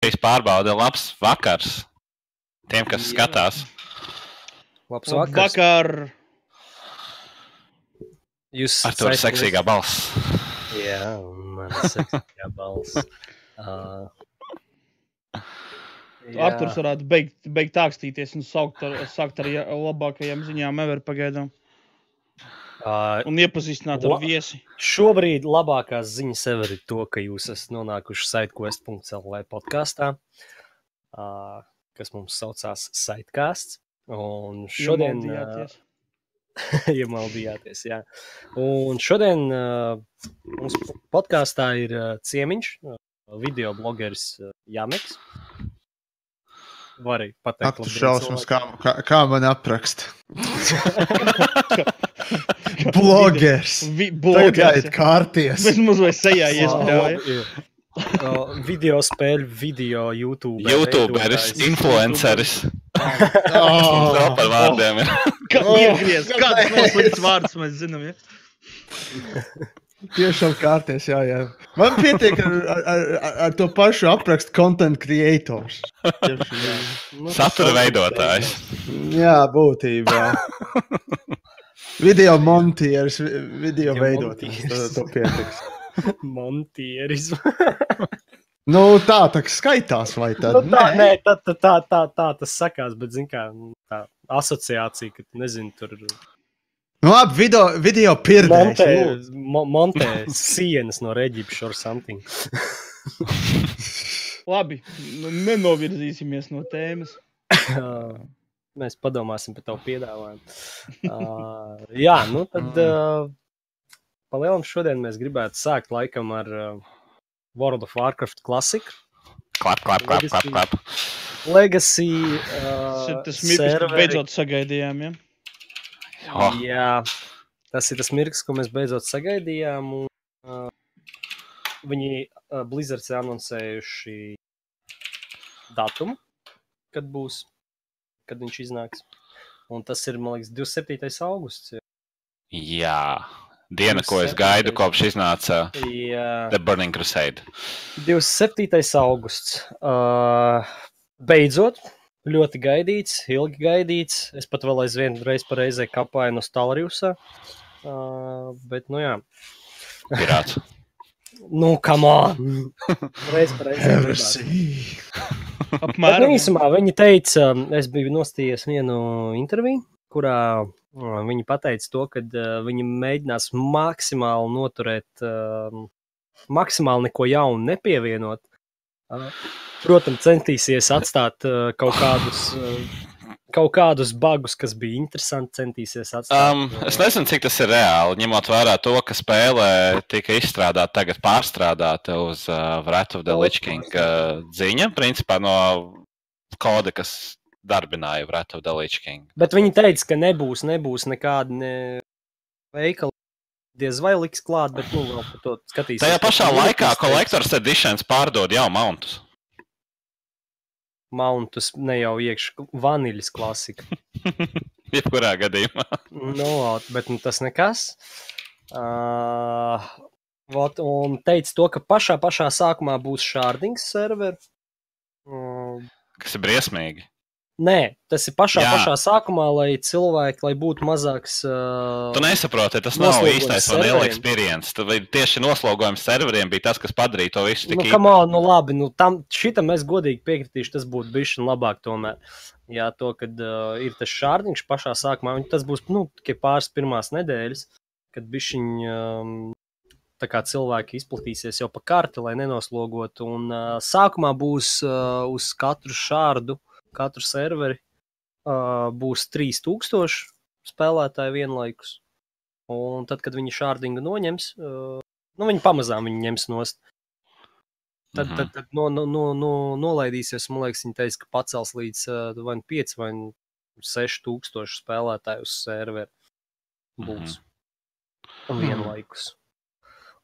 Latvijas pārbaude labs vakars tiem, kas Jā. skatās. Labs vakars. Vakar. Jūs Ar to seksīgā balss. Jā, man ir seksīgā balss. Uh. Arthurs varētu beigt, beigt tākstīties un saukt ar, sākt ar labākajām ziņām ever pagaidām. Uh, Un iepazīstināt ar viesi. Šobrīd labākās ziņas sev ir to, ka jūs esat nonākuši sitequest.cl podkāstā, uh, kas mums saucās Sitecasts. Un šodien, Iemaldījāties. iemaldījāties, jā. Un šodien uh, mums podkāstā ir uh, ciemiņš, uh, video blogeris uh, Jāmeks. Var arī pateikt, Ak, tu šausmas, kā, kā, kā man apraksta. Blogers. Vi, Tagad blogers, ja. kārties. Bez mazliet sejā iespēja. Uh, video spēļu, video YouTube. YouTuberis, influenceris. Oh, Vēl par vārdiem ir. Oh, iegriez, kāds noslikts vārds mēs zinām, ja? tiešām kārties, jā, jā. Man pietiek ar, ar, ar, ar to pašu aprakstu content creators. Tieši, jā. Nu, Satura veidotājs. jā, būtībā. Video montieris, vi- video Video veidotājs. To, pietiks. Montieris. Nu, tā tā kā skaitās, vai tad? nu, tā, nē, tā, tā, tā, tā, tā tas sakās, bet, zin kā, nu, tā asociācija, ka, nezinu, tur Nu, labi, video, video pirdēs. montē, lūdzu. mo, montē sienas no reģipša or something. Labi, nu, nenovirzīsimies no tēmas. Mēs padomāsim par tavu piedāvājumu. Uh, jā, nu tad uh, palielam šodien mēs gribētu sākt laikam ar uh, World of Warcraft klasiku. Klap, klap, klap, klap, klap. Legacy. Uh, Tas mirklis, beidzot sagaidījām, ja? Oh. Jā, tas ir tas mirklis, ko mēs beidzot sagaidījām. Un, uh, viņi uh, Blizzards ir anoncējuši datumu, kad būs, kad viņš iznāks. Un tas ir, man liekas, 27. augusts. Jā. Diena, ko es gaidu, kopš iznāca Jā, The Burning Crusade. 27. augusts. Uh, beidzot, ļoti gaidīts, ilgi gaidīts. Es pat vēl aizvien reiz pa reizē kapāju no Stalriusa. Uh, bet, nu jā, Pirāts. nu, kam on! Reiz pa reizē. Bet, nu, Apmēram. īsumā viņi teica, es biju nostājies vienu interviju, kurā viņi teica to, ka viņi mēģinās maksimāli noturēt, maksimāli neko jaunu nepievienot. Protams, centīsies atstāt kaut kādus. Kaut kādus bugus, kas bija interesanti, centīsies atstāt. Um, es nezinu, cik tas ir reāli, ņemot vērā to, ka spēlē tika izstrādāta, tagad pārstrādāta uz uh, Wrath of the Lich King uh, ziņa, principā no koda, kas darbināja Wrath of the Lich King. Bet viņi teica, ka nebūs, nebūs nekāda ne veikala. Diez vai liks klāt, bet nu, vēl par to skatīsimies. Tajā pašā laikā Collectors Editions pārdod jau mountus. Mountus ne jau iekšā vaniļas klasika. Jebkurā gadījumā. nu, bet nu, tas nekas. Uh, vot, un teica to, ka pašā, pašā sākumā būs šārdings serveri. Uh, Kas ir briesmīgi. Nē, tas ir pašā, Jā. pašā sākumā, lai cilvēki, lai būtu mazāks. Uh, Tu nesaproti, tas nav īstais vanilla experience. Vai tieši noslogojums serveriem bija tas, kas padarīja to visu tik Nu, on, nu labi, nu tam šitam es godīgi piekritīšu, tas būtu bijis labāk tomēr. Jā, to, kad uh, ir tas šārdiņš pašā sākumā, tas būs, nu, tikai pāris pirmās nedēļas, kad bišķiņ, um, tā kā cilvēki izplatīsies jau pa karti, lai nenoslogotu, un uh, sākumā būs uh, uz katru šārdu, katru serveri uh, būs 3000 spēlētāji vienlaikus. Un tad, kad viņi šārdingu noņems, uh, nu, viņi pamazām viņu ņems nost. Tad, Mhm. tad, tad no, no, no, no, nolaidīsies, man liekas, viņi teica, ka pacels līdz uh, vai 5 vai 6 tūkstošu spēlētāju uz serveri būs. Un vienlaikus.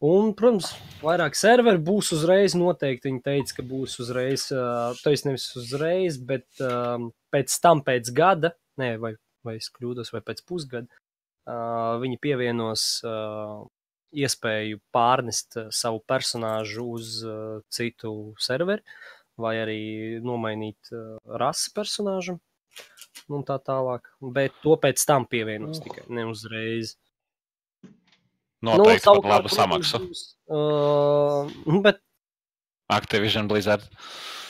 Un, protams, vairāk serveri būs uzreiz. Noteikti viņi teica, ka būs uzreiz, uh, tas nevis uzreiz, bet um, pēc tam, pēc gada, ne, vai, vai es kļūdos, vai pēc pusgada, uh, viņi pievienos uh, iespēju pārnest savu personāžu uz uh, citu serveri. vai arī nomainīt uh, rasi personāžam. Un tā tālāk. Bet to pēc tam pievienos tikai ne uzreiz. Noteikti nu, savukārt, labu samaksu. Uh, bet Activision Blizzard.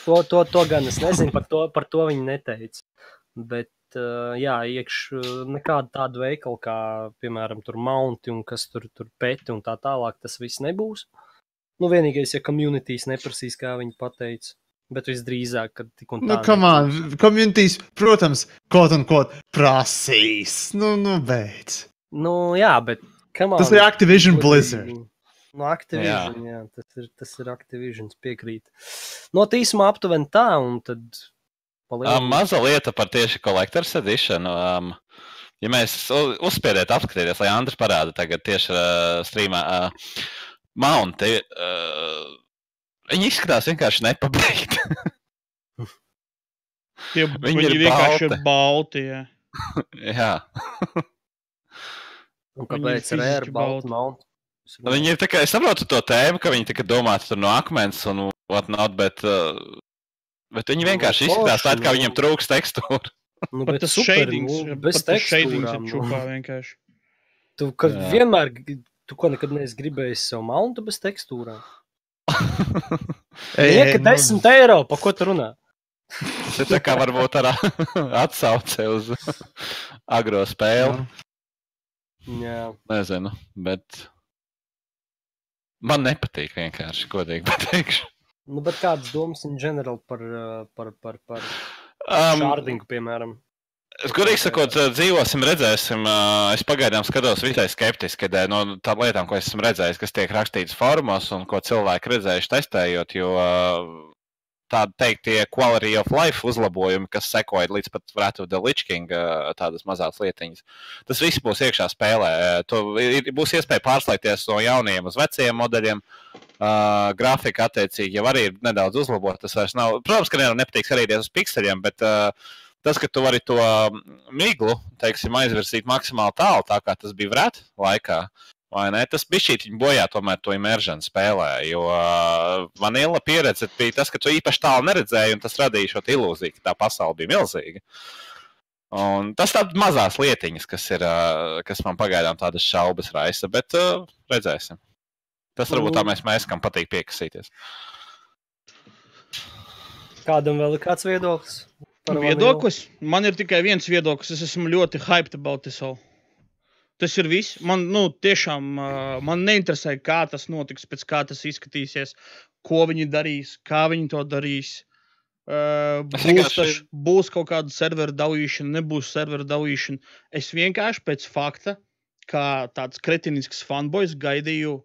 to, to, to gan es nezinu, par to, par to viņi neteica. Bet, uh, jā, iekš nekāda tāda veikala, kā, piemēram, tur mounti un kas tur, tur peti un tā tālāk, tas viss nebūs. Nu, vienīgais, ja komunitīs neprasīs, kā viņi pateica. Bet visdrīzāk, kad tik un tā. Nu, come on, communities, protams, kaut un kaut prasīs. Nu, nu, beidz. Nu, jā, bet. Come Tas on, ir Activision. Blizzard. No Activision, jā. jā, tas ir, tas ir Activision, piekrīt. No tīsumā aptuveni tā, un tad. Um, palielināt- maza lieta par tieši Collector's Edition. Um, ja mēs uzspiediet, apskatīties, lai Andris parāda tagad tieši uh, streamā. Uh, Mounti, uh, viņi izskatās vienkārši nepabeigti. Viņi viņi ir vienkārši balti. Jā. Jā, Un ir kāpēc fiziski Baltu balti. Mount? viņi ir tikai, es saprotu to tēmu, ka viņi tika domāti tur no akmens un whatnot, bet, uh, bet viņi Nu, vienkārši izskatās tādi, kā nu. viņiem trūks tekstūra. Nu, Bet bet tas super, shadings, nu, bez tekstūrām. ir Nu. čupā vienkārši. Tu kad Jā. vienmēr, tu ko nekad neesi gribējis sev mountu bez tekstūrām. Lieka ei, nu, 10 eiro, pa ko tu runā? Tas ir tā kā varbūt ar atsauce uz agro spēli. jā. Jā. Nezinu, bet man nepatīk vienkārši, godīgi pateikšu. Nu, bet kādas domas in general par, uh, par, par, par Um, šārdingu, piemēram? Es godīgi sakot, eh, dzīvosim, redzēsim. eh, Es pagaidām skatos visai skeptiski no tādām lietām, ko esmu redzējis, kas tiek rakstīts formos un ko cilvēki redzējuši testējot. Jo eh, tādi teiktie quality of life uzlabojumi, kas sekoja līdz pat Wrath of the Lich King, tādas mazas lietiņas. Tas viss būs iekšā spēlē. Ir, būs iespēja pārslēgties no jauniem uz veciem modeļiem. Uh, grafika attiecīgi jau arī ir nedaudz uzlabota. Tas vairs nav. Protams, ka nevienam nepatīk skatīties uz pikseliem, bet uh, tas, ka tu vari to miglu teiksim, aizvirzīt maksimāli tālu, tā kā tas bija vrēta laikā. Vai ne? Tas bija šī bojā, tomēr to imēršanu spēlē. Jo uh, vanila pieredze bija tas, ka tu īpaši tālu neredzēji, un tas radīja šo ilūziju, ka tā pasaule bija milzīga. Un tas tāds mazās lietiņas, kas, ir, uh, kas man pagaidām tādas šaubas raisa, bet uh, redzēsim. Tas varbūt tā mēs, mēs kam patīk piekasīties. Kādam vēl ir kāds viedoklis? par vanilu? Viedoklis? Man ir tikai viens viedoklis. Es esmu ļoti hyped about this all. Tas ir viss. Man nu, tiešām man neinteresē, kā tas notiks, pēc kā tas izskatīsies, ko viņi darīs, kā viņi to darīs. Būs, taš, būs kaut kāda servera dalīšana, nebūs servera dalīšana. Es vienkārši pēc fakta, kā tāds kretinisks fanboys, gaidīju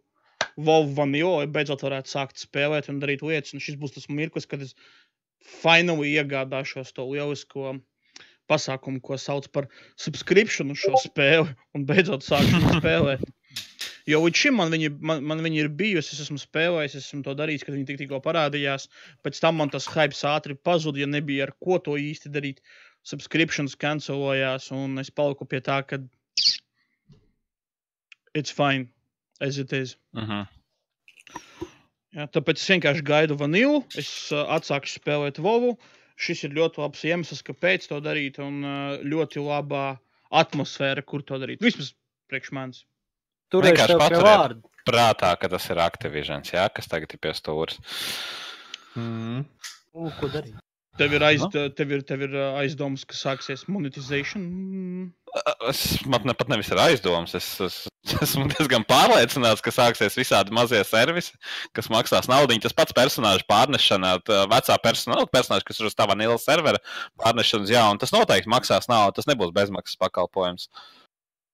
Volvo Vanilla, lai beidzot varētu sākt spēlēt un darīt lietas. Un šis būs tas mirklis, kad es finally iegādāšos to lielisko pasākumu, ko sauc par subscription uz šo spēli, un beidzot sākšu spēlēt. Jo līdz šim man viņi, man, man viņi ir bijusi, es esmu spēlējis, es esmu to darījis, kad viņi tik, tikko parādījās. Pēc tam man tas hype ātri pazuda, ja nebija ar ko to īsti darīt. Subscriptions cancelojās, un es paliku pie tā, ka it's fine as it is. Uh -huh. Jā, tāpēc es vienkārši gaidu vanilu, es uh, atsākšu spēlēt Vovu. Šis ir ļoti labs iemesls, kāpēc to darīt, un uh, ļoti labā atmosfēra, kur to darīt. Vismaz priekš manis. Tur Vienkārši vārda. Prātā, ka tas ir Activision, jā, kas tagad ir pie stūres. Mm. Nu, Ko darīt? Tev ir, aiz, Nu. tev ir, tev ir uh, aizdomas, ka sāksies monetization. Mm. Es man ne, pat nevis ir aizdoms. Es, es esmu diezgan pārliecināts, ka sāksies visādi mazie servisi, kas maksās naudu. Tas pats personāžs pārnešana, vecā personāla, personāžs, kas ir uz tā vanila servera, pārnešana uz jaunu. Tas noteikti maksās naudu. Tas nebūs bezmaksas pakalpojums.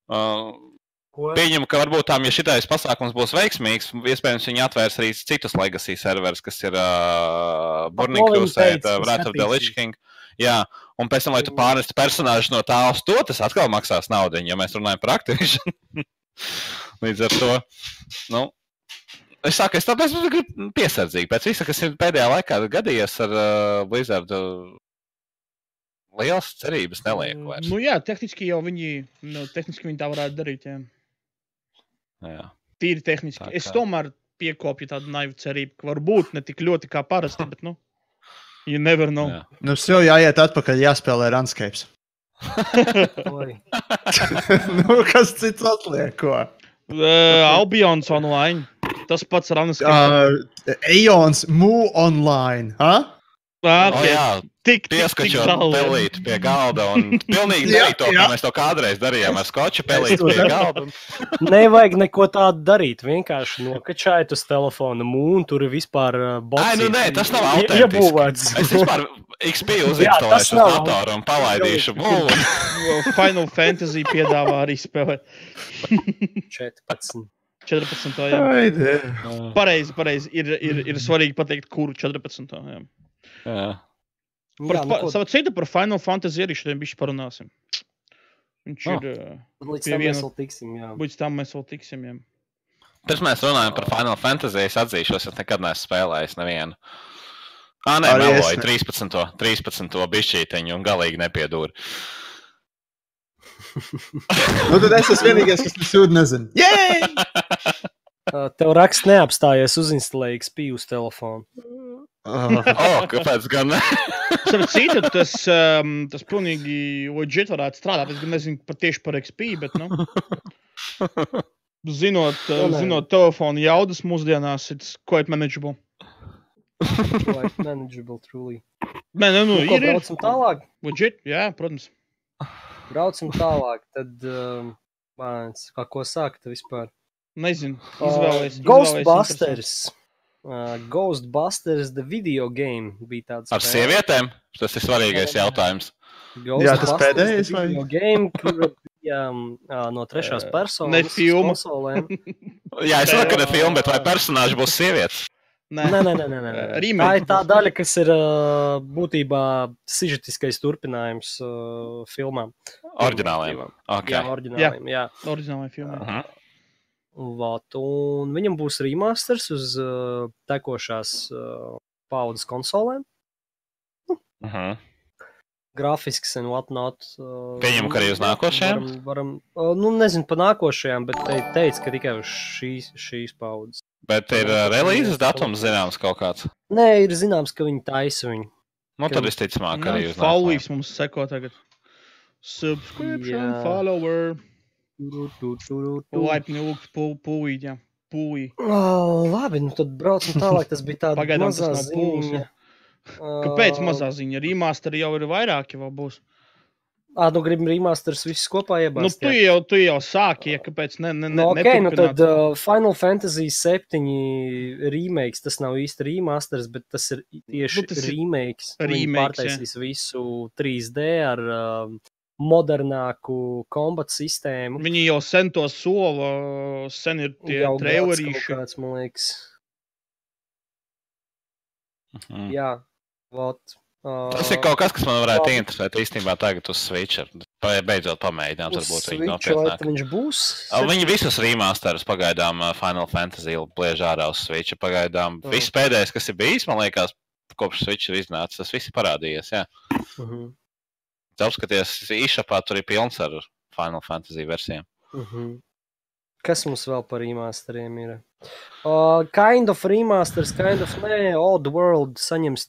Uh, Ko? Pieņemu, ka varbūt tām, ja šitais pasākums būs veiksmīgs, iespējams, viņi atvērs arī citus legacy serverus, kas ir uh, Burning Crusade, uh, Wrath of the Lich. King. Jā, un pēc tam, lai tu pārnestu personāžu no tā uz to, tas atkal maksās naudu, ja mēs runājam par Activision. Līdz ar to, nu, es saku, es tāpēc esmu grib- piesardzīgi. Pēc visa, kas ir pēdējā laikā gadījies ar uh, Blizzard, uh, liels cerības nelieku vairs. Nu, jā, tehniski jau viņi, nu, tehniski viņi tā varētu darīt. Jā. Jā. Tīri tehniski. Tā Es kā- tomēr piekopju tādu naivu cerību, ka varbūt ne tik ļoti kā parasti, bet nu, You never know. Jā. Nu, sev jāiet atpakaļ, jāspēlē Runscapes. Oi. nu, kas cits atliek? Ko? Uh, Albions online. Tas pats Ranas. Uh, Ejons, Mū online. Ha? Ah, O, okay. jā, Tik, tālu. pelīti pie galda un pilnīgi Jā, to, jā. mēs to kādreiz darījām ar skoču pelīti to pie galda. Nevajag neko tādu darīt. Vienkārši nokačājot uz telefona mūnu, tur ir vispār bots. Ai, nu nē, tas nav autentiski. Es vispār XP uzinstalēšu uz datoru un palaidīšu mūlu. Final Fantasy piedāvā arī spēlēt. 14. 14. Jā. Pareizi, pareizi. Ir, ir, ir svarīgi pateikt, kuru 14. Jā. Jā. Par, Jā, nu, ko- savu citu par Final Fantasy arī šodien bišķi parunāsim. Viņš Ah. ir. Līdz tam mēs viena- vēl tiksim. Jā. Līdz tam mēs vēl tiksim. Jā. Pirms mēs runājam par Final Fantasy, es atzīšos, es nekad neesmu spēlējis nevienu. Ah, nē, meloju ne. 13. 13. bišķīteņu un galīgi nepiedūru. Nu, tad es esmu vienīgais, kas to sūdu nezinu. Jē! Tev raksts neapstājies, uzinstalēji XP uz telefonu. Oh, O, kāpēc gan citu, tas, um, tas pilnīgi legit varētu strādāt. Es nezinu pat tieši par XP, bet, nu, zinot, uh, Nu, nē. zinot telefonu jaudas mūsdienās, it's quite manageable. Like manageable, truly. Nē, nu, Nu, ko, ir, ir. braucam tālāk. Legit, jā, protams. Braucam tālāk. Tad, um, mans, kā ko sākt vispār? Nezinu. Uh, Izvēlēs. Ghostbusters. Uh, Ghostbusters, the video game bija tāds. Ar sievietēm? Tas ir svarīgais jautājums. Jā, tas pēdējais, vai? Game, kur bija um, uh, no trešās Uh, personas. ne konsolēm. Jā, es saprotu, ka ir filma, bet vai personāži būs sievietes? Nē, Nē, nē, nē, nē. Uh, Tā ir tā daļa, kas ir uh, būtībā sižetiskais turpinājums uh, filmām. Oriģināliem. Jā, Okay. oriģināliem. Jā. oriģinālajā filmā. Mhm. Vot, un viņam būs remasters uz uh, tekošās uh, paudzes konsolēm. Mhm. Grafisks un whatnot. Uh, Pieņemu, ka arī uz nākošajām? Varam, varam, uh, nu, nezinu par nākošajām, bet te, teica, ka tikai uz šīs, šīs paudzes. Bet ir uh, relīzes datums zināms kaut kāds. Nē, ir zināms, ka viņi taisa viņu. Nu, tad visticamāk arī uz Faulīs mums seko tagad. Subscription, Jā. follower. Laipni lūgt, pūlīt, jā. Pūlī. Oh, labi, nu tad braucam tālāk. Tas bija tāds Pagaidām mazā tas ziņa. Kāpēc mazā ziņa? Remasteri jau ir vairāki, vēl būs. Ah, nu gribam remasters visus kopā Nu, iebāzt. tu jau, tu jau sāki, ja kāpēc ne, ne, ne, Nu, okay, nu tad uh, Final Fantasy 7 remakes, tas nav īsti remasters, bet tas ir tieši Nu, tas remakes. Remakes, jā. pārtaisīs visu 3D ar uh, modernāku kombat sistēmu. Viņi jau sen to sola, sen ir tie trailerīši. kāds, man liekas. Mhm. Jā, vot. Uh, Tas ir kaut kas, kas man varētu labi. interesēt īstenībā tagad uz Switch. Beidzot pamēģināt, varbūt viņi nopietnāk. viņš būs. Viņi visus remasterus pagaidām uh, Final Fantasy bliež ārā uz Switch. Pagaidām Mm. viss pēdējais, kas ir bijis, man liekas, kopš Switch ir iznācis, tas viss ir parādījies. Jā. Uh -huh. Apskaties, īšapā tur ir pilns ar Final Fantasy versijām. Uh -huh. Kas mums vēl par remasteriem ir? Uh, kind of remasters, kind of nē, Old World saņems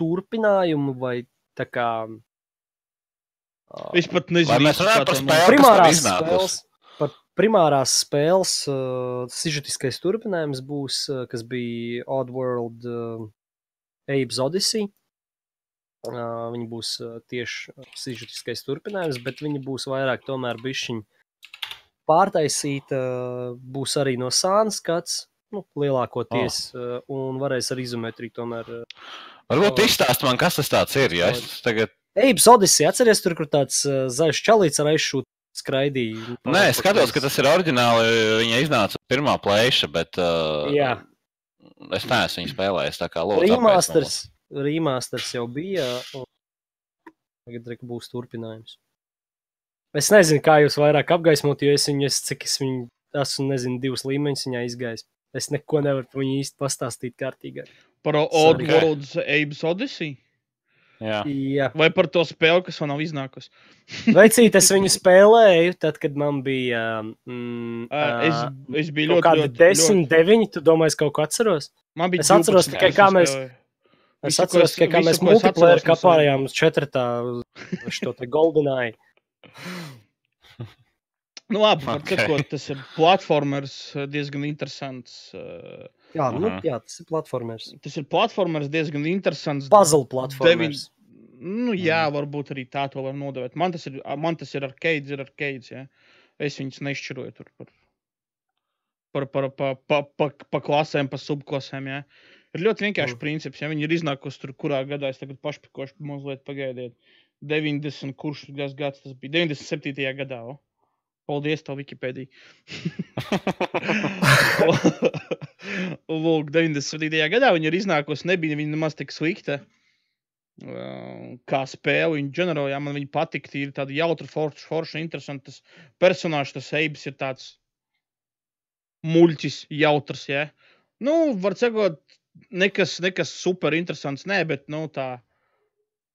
turpinājumu vai tā kā. Uh, Es pat Vai nezinu, kas tev primārās iznākusi? spēles. Par primārās spēles uh, sižetiskais turpinājums būs, uh, kas bija Oddworld uh, Abe's Odyssey. Viņi būs tieši sižetiskais turpinājums, bet viņi būs vairāk tomēr bišķiņi pārtaisīta. Būs arī no sāna skats, nu, lielākoties, uh, un varēs ar izometriju tomēr. Varbūt O. izstāst man, kas tas tāds ir. Ja? Es tagad... Abe's Odyssey, atceries tur, kur tāds zaļš čalīts ar aizšūtu skraidīja. Nē, es skatos, ka tas ir oriģināli. Viņa iznāca pirmā plēša, bet uh, Jā. es neesmu viņu spēlējis. Tā kā lūdzu, Remasters, remasters jau bija. un Tagad re, būs turpinājums. Es nezinu, kā jūs vairāk apgaismot, jo es viņu, es, cik es viņu esmu, nezinu, divus līmeņus viņā izgājis. Es neko nevaru par viņu īsti pastāstīt kārtīgi. Par. Oddworld's Abe's Odyssey? Jā. Jā, Vai par to spēli, kas vēl nav iznākusi? veicīt, es viņu spēlēju, tad, kad man bija. Mm, Uh, es, es biju ļoti, kādi ļoti, 10, 9, tu domā, es kaut ko atceros? ļoti. Man bija es atceros 12, tikai, kā mēs- spēlēju. Es Visu, ko atceros, ka kā visu, mēs ko multiplayer kapājām uz četratā uz šo te GoldenEye. Nu, labi, var Ok. sakot, tas ir platformers eh, diezgan interesants. eh, Jā, nu, Mhm. jā, tas ir platformers. Tas ir platformers diezgan interesants. Puzzle platformers. Nu, jā, varbūt arī tā to var nodevēt. Man tas ir, man tas ir arcades, ir arcades. Ja? Es viņus nešķiroju tur par, par, par, pa, pa, pa, pa klasēm, pa subklasēm. Ja? Ir ļoti vienkāršs Mm. princips. Ja viņi ir iznākusi tur, kurā gadā es tagad pašpikošu mazliet pagaidiet. 90, kurš gads tas bija? 97. gadā. O? Paldies, tev, Wikipēdija. Lūk, 97. gadā viņa ir iznākusi. Nebija viņa nemaz tik slikta. Uh, Kā spēle, viņa ģenerāli, jā, man viņa patīk. Ir tāda jautra, forša, forša interesanta personāža. Tas Eibs ir tāds muļķis, jautrs. Ja? Nu, var sakot, nekas, nekas super interesants, nē, bet nu, tā,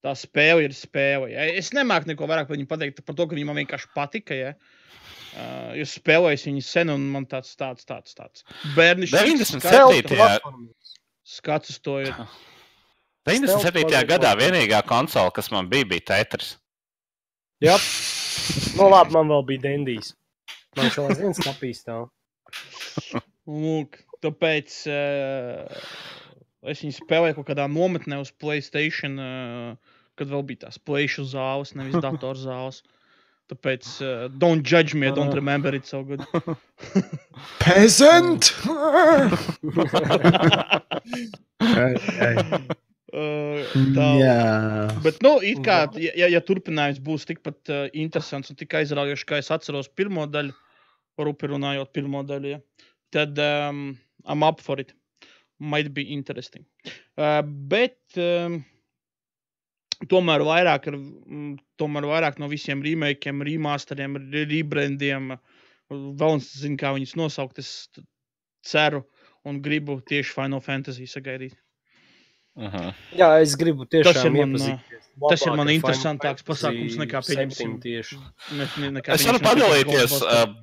tā spēle ir spēle. Ja? Es nemāku neko vairāk par viņu pateikt, par to, ka viņa man vienkārši patika. Ja? Uh, es spēlēju viņu sen, un man tāds, tāds, tāds, tāds bērnišķis 97. skats- to ir. 97. Stealth gadā vienīgā konsole, kas man bija, bija Tetris. Jā, nu labi, man vēl bija Dendijs. Man vēl viens kapīs tā. Lūk, tāpēc uh, es viņu spēlēju kaut kādā nometnē uz Playstation, uh, kad vēl bija tās plēšu zāles, nevis datorzāles. Tāpēc uh, don't judge me, I don't Ah. remember it so good. Peasant! Uh, tā, Jā. Bet, nu, it kā, ja, ja- turpinājums būs tikpat uh, interesants un tik aizraujošs, kā es atceros pirmo daļu, rupi runājot pirmo daļu, ja, tad um, I'm up for it. Might be interesting. Uh, bet um, tomēr vairāk, ar, mm, tomēr vairāk no visiem remakiem, remasteriem, re- rebrandiem, vēl nezinu, kā viņus nosaukt, es ceru un gribu tieši Final Fantasy sagaidīt. Uh -huh. Jā, es gribu tiešām Tas ir man, tas ir man interesantāks Final pasākums Fantasy nekā, pieņemsim, 7 Tieši. Ne, ne, nekā Es varu padalīties uh,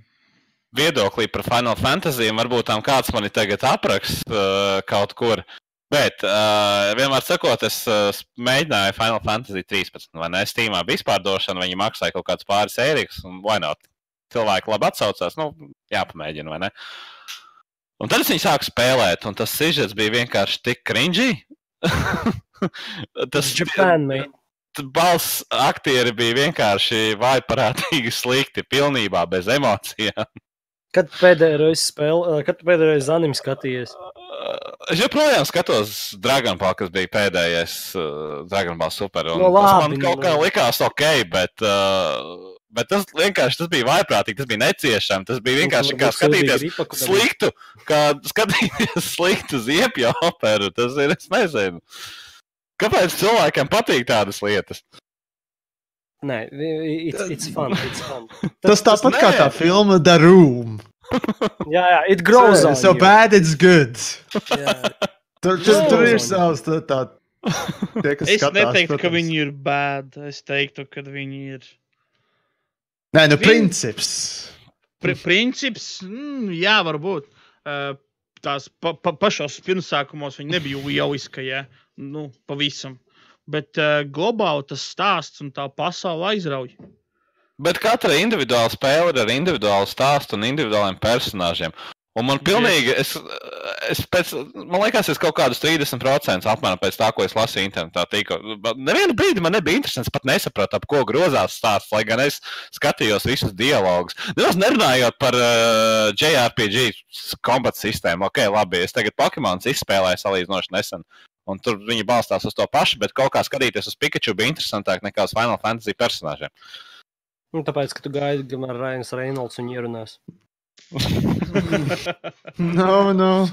viedoklī par Final Fantasy. Varbūt tam kāds mani tagad aprakst uh, kaut kur. Bet, uh, vienmēr sakot, es uh, mēģināju Final Fantasy 13. vai ne? Steamā bija izpārdošana, viņi maksāja kaut kādas pāris eiriks, un vai not? Cilvēki labi atsaucās, nu, jāpamēģina, vai ne? Un tad es viņu sāku spēlēt, un tas sižets bija vienkārši tik cringy. tas Japan, mate. balss aktieri bija vienkārši vājprātīgi slikti, pilnībā bez emocijām. Kad pēdējo reizi spēlēju, kad pēdējo reizi anim skatījies? Es joprojām skatos Dragonball, kas bija pēdējais uh, Dragonball Super. No tas labi, man kaut nu. kā likās ok, bet, uh, bet tas vienkārši tas bija vājprātīgi, tas bija neciešami. Tas bija vienkārši kā skatīties sliktu, kā skatīties sliktu ziepju operu. Tas ir, es nezinu. Kāpēc cilvēkiem patīk tādas lietas? Nē, it's, it's fun. It's fun. Tas tāpat kā tā nē. filma The Room. Jā, jā, it grows So, on so you. bad it's good. Jā. Tur, tur, tur ir savs tā, tā, tie, kas Es skatās, neteiktu, ka protams. viņi ir bad. Es teiktu, ka viņi ir. Nē, nu Viņi- princips. Pri princips, mm, jā, varbūt. Uh, tās pa pa pašos pirmsākumos viņi nebija lieliski, ja nu, pavisam. Bet uh, globāli tas stāsts un tā pasaule aizrauj. Bet katra individuāla spēle ir ar individuālu stāstu un individuāliem personāžiem. Un man pilnīgi, es, es pēc, man liekas, es kaut kādus 30% apmēram pēc tā, ko es lasīju internetā. Tīko. Nevienu brīdi man nebija interesants, pat nesapratu, ap ko grozās stāsts, lai gan es skatījos visus dialogus. Nemaz nerunājot par uh, JRPG kombata sistēmu. Ok, labi, es tagad Pokemonus izspēlēju salīdzinoši nesen. Un tur viņi balstās uz to pašu, bet kaut kā skatīties uz Pikachu bija interesantāk nekā uz Final Fantasy personāžiem. Nu, tāpēc, ka tu gaidi, kamēr Rainis Reinolds un ierunās. No, no.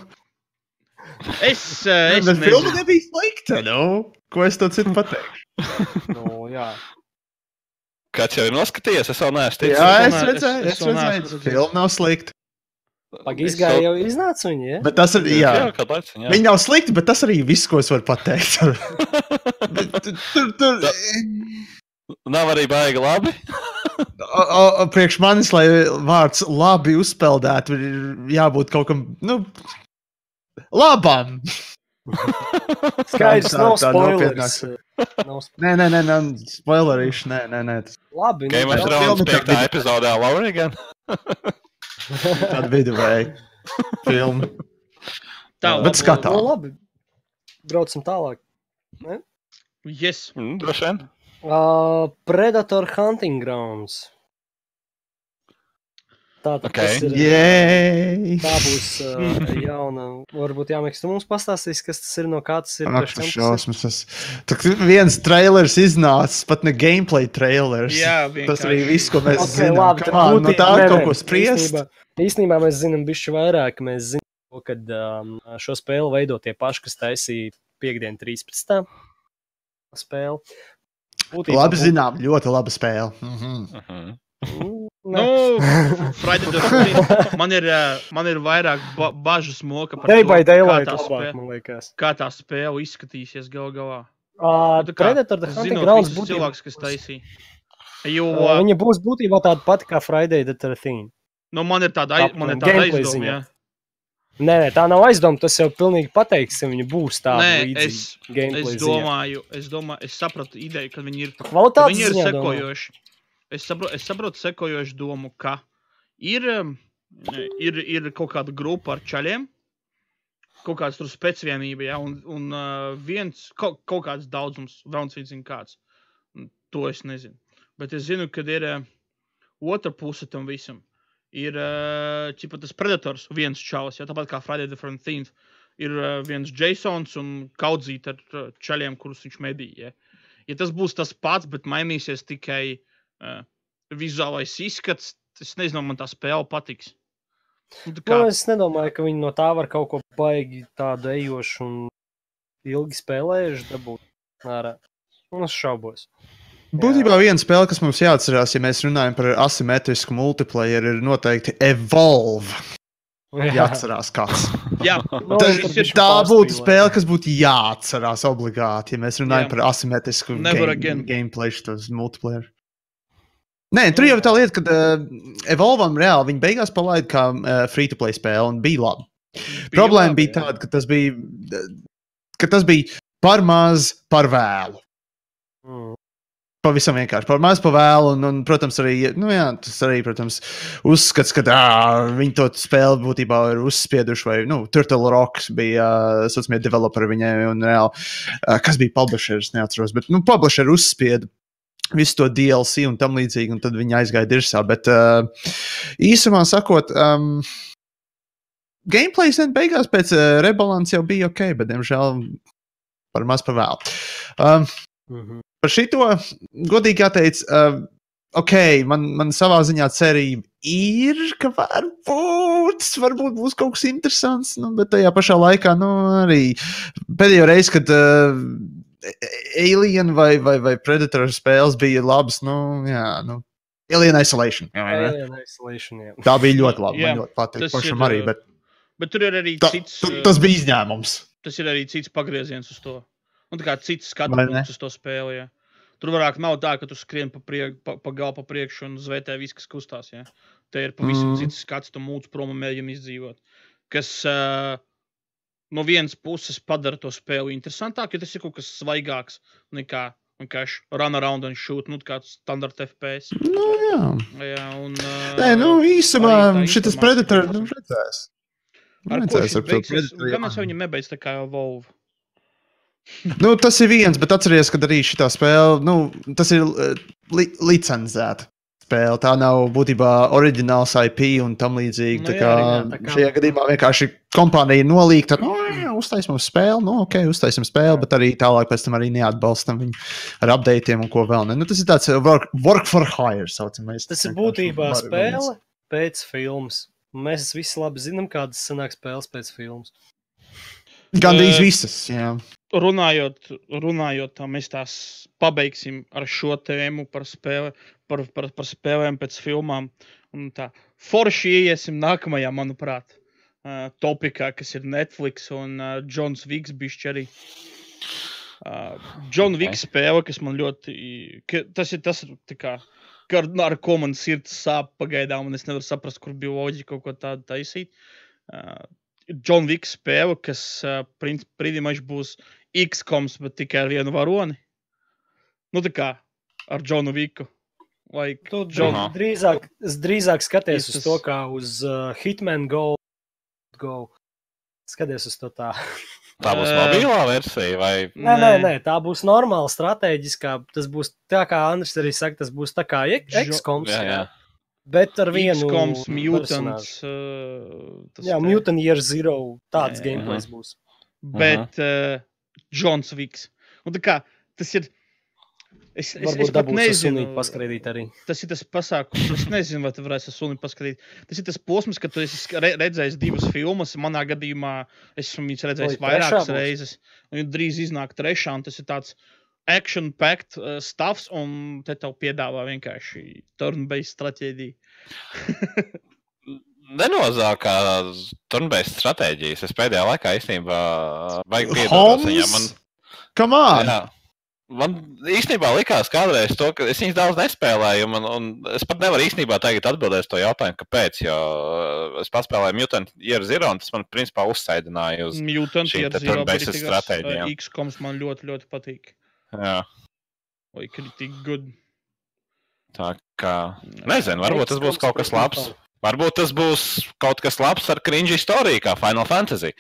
es, uh, es Bet filma nezinu. nebija slikta, nu. Ko es to citu pateikšu? Nu, jā. Kāds jau ir noskatījies, es vēl neesmu ticis. Jā, es redzēju, es- es es redzēju. Filma nav slikta. Pagaidzi, izgāja jau iznāca viņa, ja? Bet tas ir, jā. jā kādu laiku. Jā. Viņi nav slikti, bet tas arī viss, ko es varu pateikt. Bet tur, tur, tur, Nav arī baigi labi. o, o, priekš manis, lai vārds labi uzpeldētu, ir jābūt kaut kam, nu, labam. Skaidrs, nav spoilers. nopietnāk. Nav sp- Nē, nē, nē, nē spoilerīši. Nē, nē, nē. tas Labi, Game of nu, Thrones filma tā 5. bija. epizodē Laura gan. Tāda viduvēja filma. Tā, Bet labi, skatā. nu, labi. Braucam tālāk. Yes. Mm, Droši vien. Uh, Predator Hunting Grounds. Tā, Ok. tas ir, Jēj! tā būs uh, jauna. Varbūt. Tu mums pastāstīs, kas tas ir, no kā tas ir. Ak, tas tas ir? šausmas. Tas... Tur viens trailers iznācis, pat ne gameplay trailers. Jā, tas arī vienkārši. viss, ko mēs Ok, zinām. labi, tad on, no tā nē, kaut ko spriest. Īstenībā, īstenībā mēs zinām bišķi vairāk. Mēs zinām, ka um, šo spēli veido tie paši, kas taisīja piekdienu 13. spēli. Būtībā Labi būtu- zinām, ļoti laba spēle. Mhm. Mhm. Mm, Nu, ne. Friday the 13th. Man ir, ā, man ir vairāk ba bažas moka par Day to, by kā daylight tā, labāk, spē man liekas. kā tā spēle izskatīsies gal galā. Uh, Nu, Predator The Hunting Grounds būtībā. cilvēkus, kas taisīja. Jo Uh, viņa būs būtībā tāda pati kā Friday the 13th. nu, man ir tāda, aiz, man ir tāda aizdoma. jā. Nē, nē, tā nav aizdoma. Tas jau pilnīgi pateiks, ka viņa būs tāda Nē, es, gameplay es domāju, es domāju, es sapratu ideju, ka viņi ir Viņi ir ziņā domā. Es saprotu, es saprotu sekojošu domu, ka ir, ir, ir kaut kāda grupa ar čaļiem, kaut kāds tur spēcvienība, ja, un, un uh, viens, kaut, kaut kāds daudzums, velns viņš zina kāds. To es nezinu. Bet es zinu, ka ir otra puse tam visam. Ir uh, ķipa, tas predators, viens čalis, ja, tāpat kā Friday the 13th. Ir uh, viens Jasons un kaudzīt ar čaļiem, kurus viņš medīja. Ja ja tas būs tas pats, bet mainīsies tikai uh, vizuālais izskats, es nezinu, man tā spēle patiks. Nu, tā kā, Nu, es nedomāju, ka viņi no tā var kaut ko baigi tādu ejošu un ilgi spēlējuši dabūt ārā. Un es šaubos. Būtībā viena spēle, kas mums jāatcerās, ja mēs runājam par asimetrisku multiplayer, ir noteikti Evolve. Jāatcerās, kāds. jā, Nu, Tā, tā būtu spēle, kas būtu jāatcerās obligāti, ja mēs runājam Jā. par asimetrisku game, gameplay, šitos multiplayer. Nē, tur jau ir tā lieta, ka uh, Evolvam reāli viņi beigās palaida kā uh, free-to-play spēle un bija labi. Problēma labi, bija tāda, ka tas bija, ka tas bija par maz, par vēlu. Mm. Pavisam vienkārši par maz, par vēlu. Un, un, protams, arī nu, jā, tas arī, protams, uzskats, ka ā, viņi to spēli būtībā ir uzspieduši. Vai nu, Turtle Rocks bija uh, saucamie developeri viņai, un reāli, uh, kas bija publishers, neatceros. Bet nu, publisheri uzspieda visu to DLC un tam līdzīgi, un tad viņi aizgāja dirzā. Bet uh, īsumā sakot, um, gameplays net beigās pēc uh, rebalans jau bija ok, bet, diemžēl, par maz par vēlu. Um, Mhm. par šito godīgi jāteic, uh, ok, man, man savā ziņā cerība ir, ka varbūt, varbūt būs kaut kas interesants, nu, bet tajā pašā laikā, nu, arī pēdējo reizi, kad uh, Alien vai, vai, vai Predator spēles bija labas, nu, jā, nu, Alien Isolation. Jā? Alien Isolation, jā. Tā bija ļoti labi. Jā, Man ļoti patīk. Pašam ir, arī, bet Bet tur ir arī ta, cits, tu, tas bija izņēmums. tas ir arī cits pagrieziens uz to. Un tā kā cits skatu punkts uz to spēli. Ja. Tur varētu nav tā, ka tu skrien pa, priek, pa, pa galu pa priekšu un zvērtē viss, kas kustās. Ja. Te ir pavisam Mm. cits skats, tu mūc prom un mēģini izdzīvot. Kas uh, no vienas puses padara to spēli interesantāku, jo tas ir kaut kas svaigāks nekā vienkārši run around and shoot, nu, kāds standarta FPS. Nu, jā. Jā, un, Nē, nu, īsumā tā šis Predator, nu, redzēs. Ar Redzēs ar beigsies? Predator, jā. es jau viņu nebeidzu tā kā Volvo. Nu, tas ir viens, bet atcerieties, ka arī šī spēle, nu, tas ir li licencēta spēle. Tā nav būtībā oriģināls IP un tam līdzīgi. Nu tā jā, kā, jā, tā kā- šajā gadījumā vienkārši kompānija nolīgta, nu, jā, uztaisām spēli, nu, ok, uztaisām spēli, bet arī tālāk pēc tam arī neatbalstam viņu ar updatiem un ko vēl. Ne. Nu, tas ir tāds uh, work, work for hire, saucamais. Tas ir būtībā spēle pēc filmas. Mēs visi labi zinām, kādas sanāk spēles pēc filmas. Gandrīz Eh, visas, jā. runājot, runājot tā, mēs tās pabeigsim ar šo tēmu par, spēle, par, par, par spēlēm pēc filmām. Un tā forši iesim nākamajā, manuprāt, uh, topikā, kas ir Netflix un uh, Jons Vigs bišķi arī. Uh, John Ok. Vigs spēle, kas man ļoti, ka tas ir tas, kā, ka ar, ko man sirds sāp pagaidām, un es nevaru saprast, kur bija loģika kaut ko tādu taisīt. Uh, John Wick spēle, kas uh, mačs būs X-koms, bet tikai ar vienu varoni. Nu, tā kā ar Johnu Viku. Like, Tu John, Aha. drīzāk, drīzāk skaties Tas- uz to kā uz uh, Hitman Go. Go. Skaties uz to tā. Tā būs mobilā versija vai Nē, nē, nē, tā būs normāla, strateģiskā. Tas būs tā, kā Andris arī saka, tas būs tā kā Jo- X-koms. Jā, jā. Bet ar vienu personāžu. Mutants. Uh, tas Jā, te. Mutant Year Zero. Tāds gameplays būs. Bet uh, Johns Viks. Un tā kā tas ir. Es, es, es Varbūt pat dabūs nezinu, sunīt paskraidīt arī. tas ir tas pasākums. Es nezinu, vai tu varēsi suni paskatīt. Tas ir tas posms, kad tu esi redzējis divas filmas. Manā gadījumā esmu viņas redzējis trešā vairākas reizes. Un drīz iznāk trešā, un tas ir tāds action-packed uh, stuffs, un te tev piedāvā vienkārši turn-based stratēģiju. nenozākā turnbēs stratēģijas. Es pēdējā laikā īstenībā vajag piedot Holmes? viņam. Man, Come on! jā, man īstenībā likās kādreiz to, ka es viņas daudz nespēlēju, un, un es pat nevaru īstenībā tagad atbildēt uz to jautājumu, kāpēc. Jo uh, es paspēlēju Mutant Year Zero, un tas man principā uzsēdināja uz. Mutant te zero stratēģijām. uh, X-koms man ļoti, ļoti patīk. Jā, Vai kritīgi good. tā kā. Nezinu, varbūt tas būs kaut kas labs. Varbūt tas būs kaut kas labs ar cringe istoriju, kā Final Fantasy.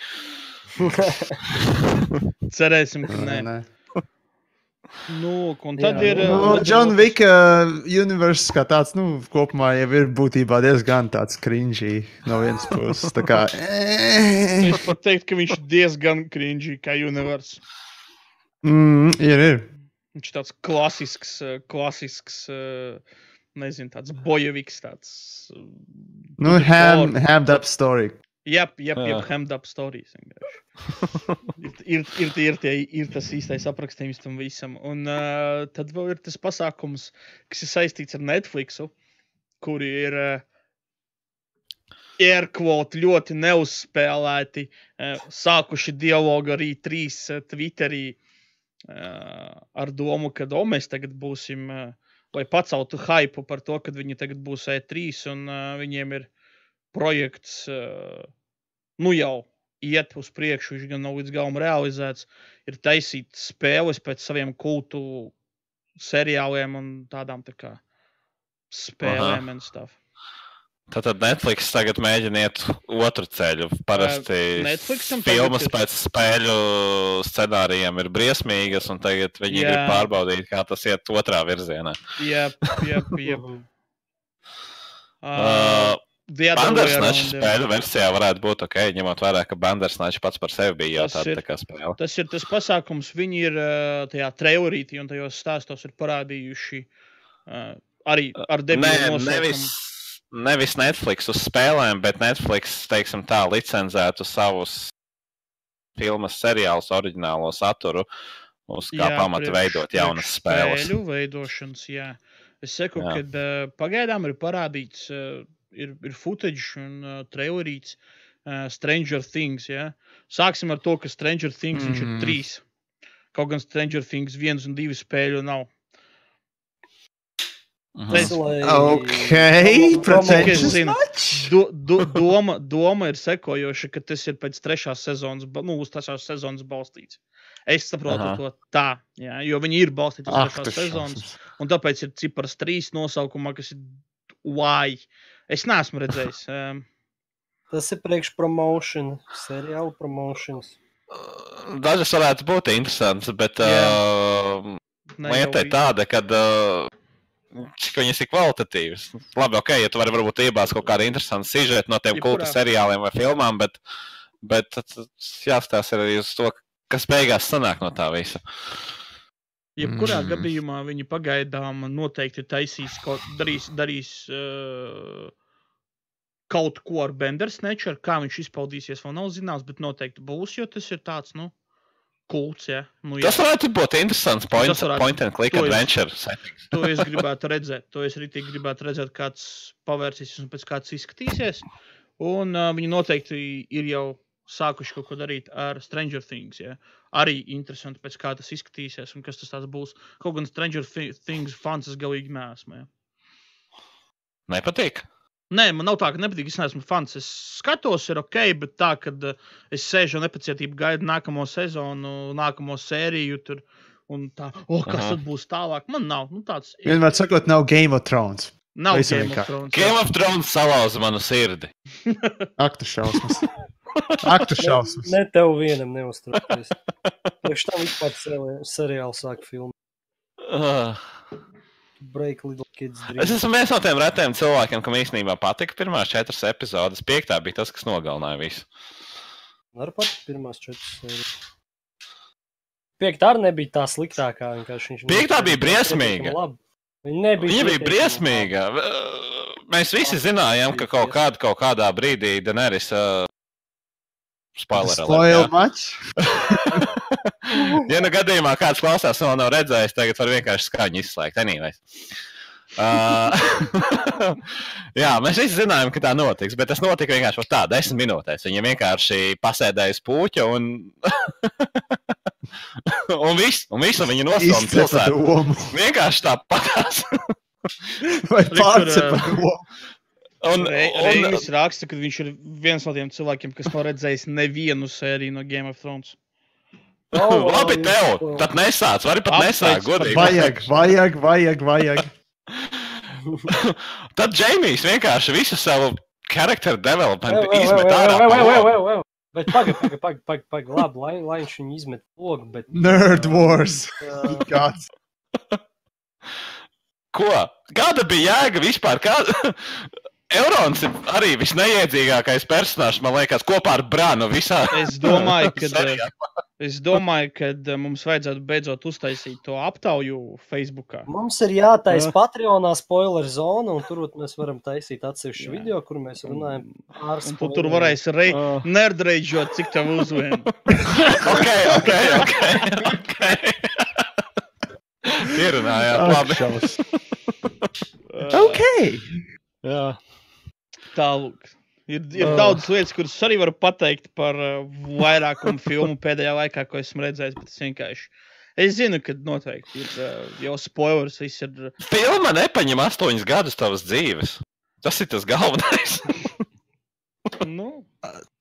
Cerēsim, ka. Nē, nē. Nu, un tad Jā, ir. nu, uh, Nu, Legend John Wick uh, universe kā tāds, nu, kopumā jau ir būtībā diezgan tāds cringy no vienas puses. Tā kā. eh. Es pat teiktu, ka viņš ir diezgan cringy kā universe. Mm, ir, ir. Viņš ir tāds klasisks, uh, klasisks, uh, nezinu, tāds bojeviks. Tāds, uh, Nu, ham, hammed up story. Jep, jep, up stories. vienkārši. ir, ir, ir, ir, tie, ir tas īstais aprakstījums tam visam. Un uh, tad vēl ir tas pasākums, kas ir saistīts ar Netflix, kur ir uh, airquote ļoti neuzspēlēti, uh, sākuši dialogu arī trīs uh, Twitterī uh, ar domu, ka o, mēs tagad būsim, uh, lai paceltu hypu par to, ka viņi tagad būs E3 un uh, viņiem ir projekts, uh, nu jau iet uz priekšu, viņš gan nav līdz galam realizēts, ir taisīt spēles pēc saviem kultu seriāliem un tādām tā kā spēlēm un stuff. Tātad Netflix tagad mēģina iet otru ceļu. Parasti Netflixam tagad filmas ir- pēc spēļu scenārijiem ir briesmīgas, un tagad viņi Jā. grib pārbaudīt, kā tas iet otrā virzienā. Jā, jā, jā. Uh, Jā. spēļu versijā varētu būt ok, ņemot vērā, ka Bandersnatch pats par sevi bija jau ir. tā kā spēle. Tas ir tas pasākums, viņi ir uh, tajā trailerītī un tajos stāstos ir parādījuši uh, arī ar Nē, debilu nevis, nosaukumu. nevis Netflix uz spēlēm, bet Netflix, teiksim tā, licenzētu savus filmas, seriālus, oriģinālo saturu, uz kā Jā, pamata priekš- veidot jaunas spēles. Spēļu veidošanas, jā. Es saku, ka uh, pagaidām ir parādīts, uh, ir, ir footage un uh, trailerīts uh, Stranger Things. Jā. Sāksim ar to, ka Stranger Things mm. ir Mhm. trīs. Kaut gan Stranger Things viens un divi spēļu nav. Mhm. Reiz- Ok, much? do, do, doma, doma ir sekojoša, ka tas ir pēc trešās sezonas, nu, uz trešās sezonas balstīts. Es saprotu Aha. to tā, jā, jo viņi ir balstīti uz trešās sezonas. Un tāpēc ir cipars trīs nosaukumā, kas ir why. Es neesmu redzējis. Um, Tas ir priekšpromotion, seriāla promotions. Dažas varētu būt interesantas, bet uh, ne lieta jau ir tāda, ka uh, cik viņas ir kvalitatīvas. Labi, ok, ja tu vari varbūt iebāzt kaut kādu interesantu sižetu no tiem kulta Jebkurā. seriāliem vai filmām, bet, bet jāstāsta arī uz to, kas beigās sanāk no tā visa. Jebkurā Mm. gadījumā viņi pagaidām noteikti taisīs, kaut, darīs, darīs uh, kaut ko ar Bendersneču. Kā viņš izpaudīsies, vēl nav zināms, bet noteikti būs, jo tas ir tāds, nu, kults. Ja? Nu, jā. Tas varētu būt interesants point, Tas varētu- point and click es- adventure. settings. To es gribētu redzēt. To es arī gribētu redzēt, kāds pavērsīsies un pēc kāds izskatīsies. Un uh, viņi noteikti ir jau sākuši kaut ko darīt ar Stranger Things. Ja? Arī interesanti, pēc kā tas izskatīsies un kas tas būs. Kaut gan Stranger Thi- Things fans es galīgi neesmu. Ja? Nepatīk. Nē, man nav tā, ka nepatīk. Es neesmu fans. Es skatos, ir ok, bet tā, ka es sēžu un nepacietību gaidu nākamo sezonu, nākamo sēriju. Tur, un tā, oh, kas Aha. tad būs tālāk? Man nav nu, tāds. Vienmēr sakot, nav Game of Thrones. Nav Game of. Thrones. Game of Thrones salauza manu sirdi. Ak, tu šausmas. Ak, tu šausmas. Ne tev vienam neuztraucies. Priekš tam vispār seri- seriālu sāk filmu. Uh, Break Little Kids es Dream. esmu viens no tiem retiem cilvēkiem, kam īstenībā patika pirmās četras epizodes. Piektā bija tas, kas nogalināja visu. Var pat pirmās četras sērijas. Piektā arī nebija tā sliktākā. Piektā bija briesmīga. Viņa nebija, Viņa bija briesmīga. Mēs visi zinājām, ka kaut, kād, kaut kādā brīdī Daenerys. Uh, Spoiler alert, much. ja nu gadījumā kāds klausās vēl nav redzējis, tagad var vienkārši skaņu izslēgt. Anyways. Uh, jā, mēs visi zinājām, ka tā notiks, bet tas notika vienkārši tā, desmit minūtēs. Viņa vienkārši pasēdēja uz puķa un. un viss, un visu viņa pilsētu. domu. Vienkārši tāpatās. Vai Re, un, Re- un, Reinis raksta, ka viņš ir viens no tiem cilvēkiem, kas nav redzējis nevienu sēriju no Game of Thrones. Oh, Labi, tev. Tad nesāc. Vari pat nesākt. Godīgi. Vajag, vajag, vajag, vajag. Tad Džeimijs vienkārši visu savu charakteru development Vai, vai, izmet ārā. vai, vai, pa vai, logu. vai, vai. Bet pagaidi, pagaidi, pagaidi, pagaidi, pagaidi. Labi, lai, lai viņš viņu izmet logu, bet. Nerd Wars. Kāds? Ko? Kāda bija jēga vispār? Kā... Eurons ir arī visneiedzīgākais personāžs, man liekas, kopā ar Brānu visā. Es domāju, ka, es domāju, ka eh, mums vajadzētu beidzot uztaisīt to aptauju Facebook. Mums ir jātaisa Jā. Patreonā spoiler zona, un tur mēs varam taisīt atsevišķu Jā. video, kur mēs runājam par Un tu tur varēs re... Uh. nerdreidžot, cik tev uzvien. ok, ok, ok. okay. Ierunājāt, labi. šaus. Uh, Ok. Jā. Tālāk. Ir, ir Ah. daudz lietas, kuras arī varu pateikt par uh, vairākumu filmu pēdējā laikā, ko esmu redzējis. Bet es vienkārši. Es zinu, ka noteikti ir uh, jau spoilers. Ir. Filma nepaņem astoņus gadus tavas dzīves. Tas ir tas galvenais. Nu,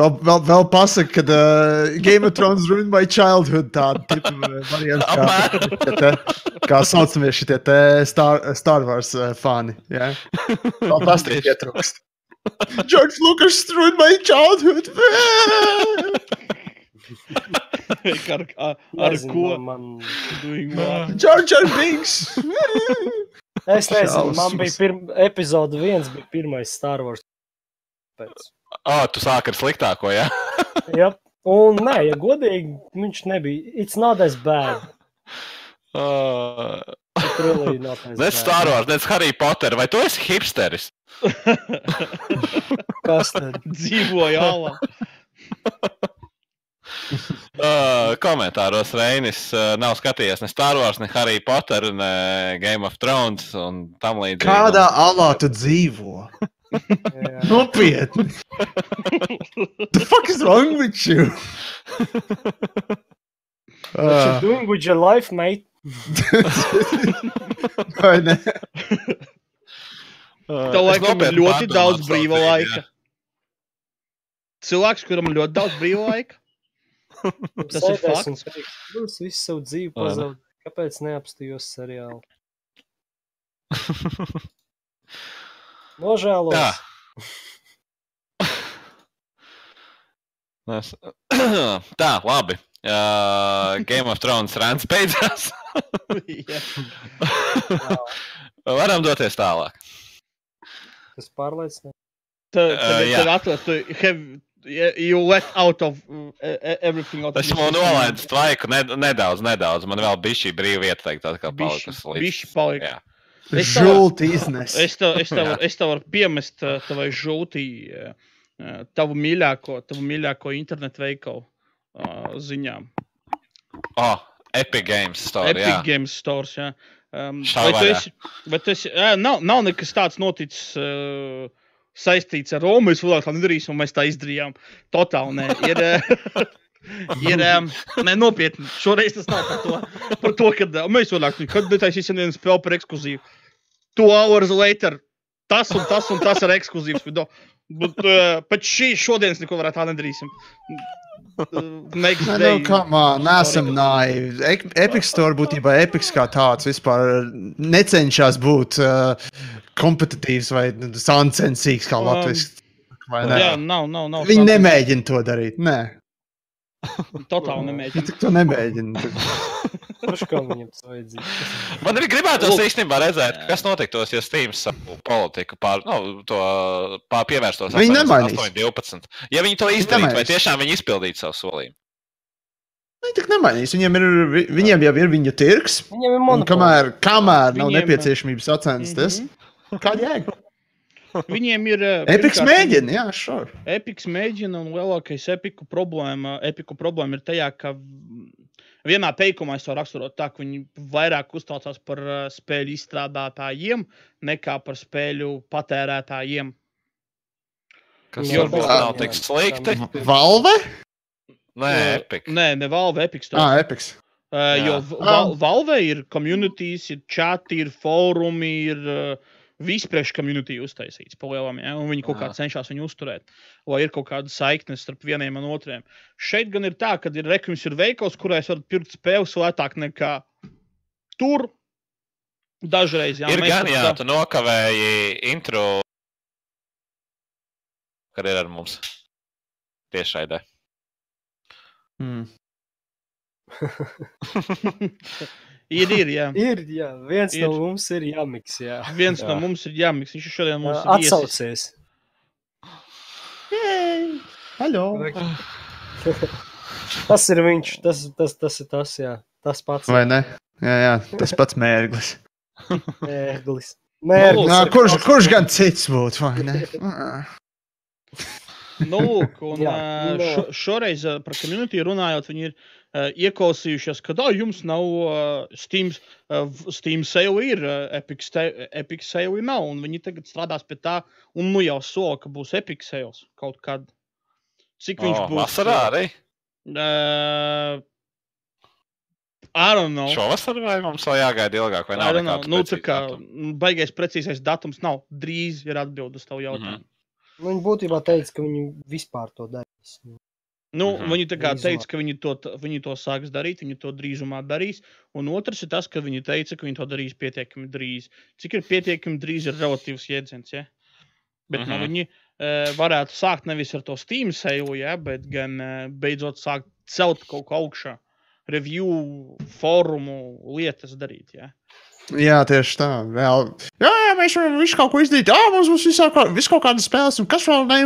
Vēl, vēl, vēl pasaka, ka uh, Game of Thrones ruined my childhood. Tāda tipa varianta, kā, te, kā saucamie šitie te Star, Star Wars uh, fani. Ja? Vēl tas tik Tieši. pietrūkst. George Lucas ruined my childhood. ar, ar, ar ko? Man? George R. Binks. es nezinu, man bija pirma epizode viens, bija pirmais Star Wars. Pēc. Ah, tu sāki ar sliktāko, jā? Jā, un nē, ja godīgi, viņš nebija. It's not as bad. Uh, really Nec. Star Wars, nec Harry Potter. Vai tu esi hipsteris? Kas tad? Dzīvoja alā. Uh, komentāros Reinis uh, nav skatījies ne Star Wars, ne Harry Potter, ne Game of Thrones un tam līdzīgi. Kādā alā tu dzīvo? Nopietni. The fuck is wrong with you? What you Uh, doing with your life, mate? vai ne? Uh, Tev es laikam ir ļoti daudz brīva laika. Cilvēks, kuram ir ļoti daudz brīva laika. Tas ir fakts. Būs visu savu dzīvi pazaudēt. Kāpēc neapstājos seriālu? Nožēlos. Jā. Tā, labi. Uh, Game of Thrones rāns beidzās. Varam doties tālāk. Tas pārliecina. Tad, Uh, tad, jā. tad atver, tu have, you let out of uh, e- everything. out of Es your jau system. nolaidu tvaiku ne, nedaudz, nedaudz. Man vēl bija šī brīva vieta, teikt, atkal palikusi līdz. bišķi palika. Jā. Es tev- Žulti iznes. Es tev, es tev, es tev varu piemest uh, tavai žūtī, uh, uh, tavu mīļāko, tavu mīļāko internetu veikalu uh, ziņām. Oh, Epic Games story. Epic jā. Games Stores. Jā. Um, vai tu esi, vai tu esi, jā, nav, nav nekas tāds noticis. Uh, Saistīts ar Romu, mēs vēl tā nedarīsim, un mēs tā izdarījām. Totāli nē. Ir, ir um, ne, nopietni. Šoreiz tas nav par to, par to ka uh, mēs vēl tādu, kad netaisīsim vienu spēli par ekskluzīvu. Two hours later, tas un tas un tas ir ekskluzīvs video. Bet uh, pēc šī šodienas neko varētu tā nedarīsim. Nē, nu, on, nesam naivi. Ep- Epic Store būtībā Epic kā tāds vispār necenšas būt uh, kompetitīvs vai sāncensīgs kā Um, ne? Jā, nav, nav, nav. Viņi nemēģina to darīt. Nē, Totāli viņi nemēģina. tik to nemēģina. Kurš kā viņam tas vajadzīgs? Man arī gribētu Lūk. īstenībā redzēt, kas notiktos, ja Steam savu politiku pār, nu, to pār pievērstos. Viņi nemainīs. 8, 12. Ja viņi to izdarītu, vai tiešām viņi izpildītu savu solījumu? Viņi tik nemainīs. Viņiem, ir, vi- viņiem jau ir viņu tirgs. Viņam ir Un monopols. kamēr, kamēr nav Viņiem- nepieciešamības sacensties, Mhm. kāda jēga? Viņiem ir. uh, Epiks mēģina, jā, šur. Epiks mēģina, un lielākais epiku problēma, epiku problēma ir tajā, ka vienā teikumā es to raksturotu tā, ka viņi vairāk uztraucās par uh, spēļu izstrādātājiem nekā par spēļu patērētājiem. Kas Jo- varbūt Jā, nav tik slikti. Valve? Nē, Uh, Epic. Nē, ne Valve, Epiks. to. Ah, Epiks. Uh, jo Valve ir communities, ir chati, ir fórumi, ir uh, vispriekš community uztaisīts palielam, ja? un viņi kaut kā cenšas viņu uzturēt, lai ir kaut kāda saikne starp vieniem un otriem. Šeit gan ir tā, ka ir rekums, ir veikals, kurā es varu pirkt spēles lētāk nekā tur. Dažreiz, jā, Ir mēs gan, jā, tā- tu nokavēji intro, kad ir ar mums tiešraidē. Hmm. ir, ir, jā. Ir, jā, viens Ir. no mums ir jāmiks. Jā. Viens Jā. no mums ir jāmiks. Viņš ir šodien mums ir viesis. Atsaucies. Halo! Tas ir viņš, tas, tas, tas ir tas, jā. Tas pats Vai ne? Jā, jā, tas pats mērglis. ērglis. Nu, Mērglis Nā, ir kurš, kurš gan cits būtu, vai ne? Nu, lūk, un Jā, nu. šo, šoreiz par community runājot, viņi ir uh, ieklausījušies, ka tā jums nav uh, Steam, uh, Steam sale, ir uh, Epic, Epic sale nav, un viņi tagad strādās pie tā, un nu jau sola, ka būs Epic sales kaut kad. Cik viņš O, būs? Vasarā arī? Uh, I don't know. Šovasar vai mums vēl jāgaida ilgāk? Vai I nav don't know. nekāds Nu, tā kā mm, baigais precīzais datums nav. Drīz ir atbildes tavu jautājumu. Nu, Viņi būtībā teica, ka viņi vispār to darīs. Nu, Mhm. uh -huh. Viņi tā kā Drīzumā. teica, ka viņi to, viņi to sāks darīt, viņi to drīzumā darīs. Un otrs ir tas, ka viņi teica, ka viņi to darīs pietiekami drīz. Cik ir pietiekami drīz, ir relatīvs jēdziens. Ja? Bet uh Mhm. nu, viņi uh, varētu sākt nevis ar to Steam sēlu, ja? bet gan uh, beidzot sākt celt kaut ko augšā. Review, fórumu lietas darīt. Ja? Jā, tieši tā. Vēl. Jā, jā, mēs varam visu kaut ko izdarīt. Jā, mums būs visā, visu kaut kādas spēles, un kas vēl ne.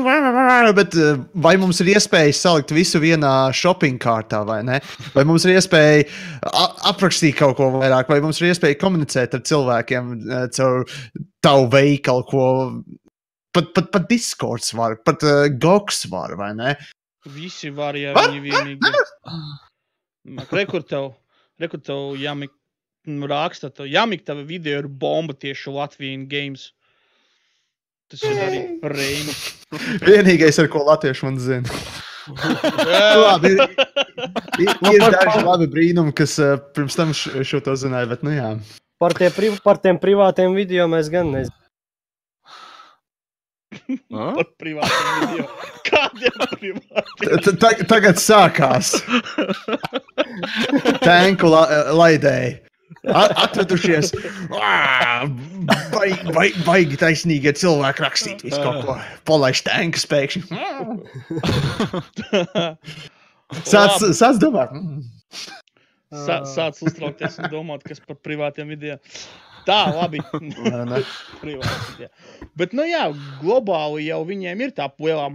Bet eh, vai mums ir iespēja salikt visu vienā shopping kārtā, vai ne? Vai mums ir iespēja aprakstīt kaut ko vairāk, vai mums ir iespēja komunicēt ar cilvēkiem eh, caur tavu veikalu, ko pat, pat, pat Discords var, pat uh, Goks var, vai ne? Visi var, ja viņi vienīgi. Rekur tev jāmik nu, raksta, tev jāmik tava video ir bomba tieši Latvijas games. Tas ir arī brīnums. Vienīgais, ar ko latvieši man zina. Labi, ir, ir, ir daži labi brīnumi, kas uh, pirms tam š- šo to zināja, bet nu jā. Par, tie, priv- par tiem privātiem video mēs gan nezinām. Par privātiem video. Kādiem privātiem? Tagad sākās. Tanku la laidēji. A- Atvedušies. Ā, Baigi, baigi, baigi taisnīgi cilvēki rakstīt visu kaut ko. Palaiž tankas pēkšņi. Sāc, sāc domāt. Sā, sāc uztraukties un domāt, kas par privātiem video. Tā, labi. Privāti. Bet, nu jā, globāli jau viņiem ir tā lielā.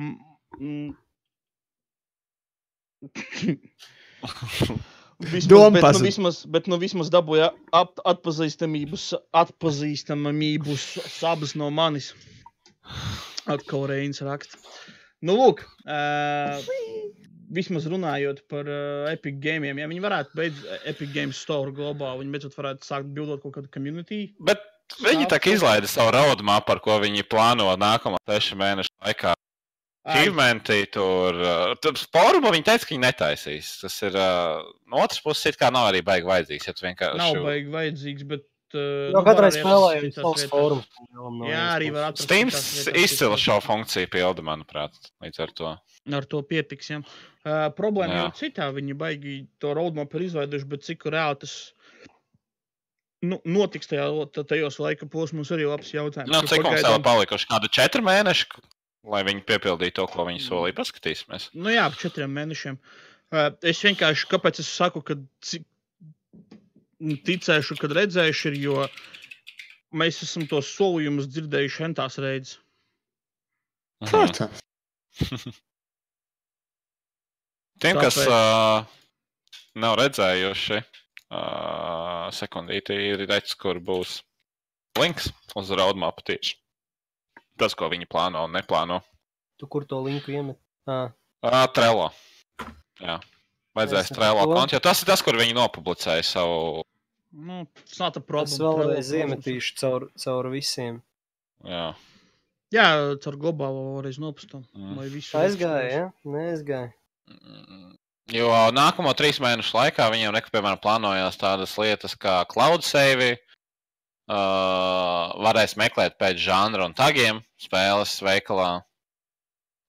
Vismaz, bet, nu, vismaz, bet nu vismaz dabūja at, atpazīstamības, atpazīstamības sabas no manis. Atkal Reins raksta. Nu, lūk, uh, vismaz runājot par uh, Epic Games, ja viņi varētu beidzot Epic Games Store globāli, viņi beidzot varētu sākt bildot kaut kādu community. Bet viņi tā kā izlaida savu roadmap, par ko viņi plāno nākamo sešu mēnešu laikā. Achievementi tur. uh, Tur fórumā viņi teica, ka viņi netaisīs. Tas ir uh, no otras puses, it kā nav arī baigi vajadzīgs. Ja vienkārši Nav baigi vajadzīgs, bet Uh, No, nu, katrai spēlē ir savs fórums. Jā, arī var atrast. Steams izcila šo funkciju pilda, manuprāt, līdz ar to. ar to pietiks. Ja. Uh, problēma Jā. jau ir citā. Viņi baigi to roadmap ir izveidojuši, bet cik reāli tas nu, notiks tajā, ta- tajos laika posmos, arī labs jautājums. Nu, cik mums vēl pagaidām- palikuši? Kādi četri mēneši, lai viņi piepildītu to, ko viņi solīja? Paskatīsimies. Nu, jā, ap četriem mēnešiem. Uh, es vienkārši, kāpēc es saku, ka ticēšu, kad redzēšu, ir, jo mēs esam tos solījumus dzirdējuši entās reizes. Protams. Tiem, kas Tāpēc- uh, nav redzējuši, uh, sekundīti ir redzams, kur būs links uz roadmap tieši. Tas, ko viņi plāno un neplāno. Tu kur to linku iemet? Ah, Uh, Trello. Jā. Vajadzēs Es Trello kontu, jo tas ir tas, kur viņi nopublicēja savu. Nu, tas nav tā es problēma. vēlreiz iemetīšu caur, caur visiem. Jā. Jā, caur globālo reiz nopastam. Mm. Aizgāja, ja? Neaizgāja. Mm, Jo nākamo trīs mēnešu laikā viņiem piemēram, plānojās tādas lietas kā cloud save. Uh, varēs meklēt pēc žanra un tagiem spēles veikalā,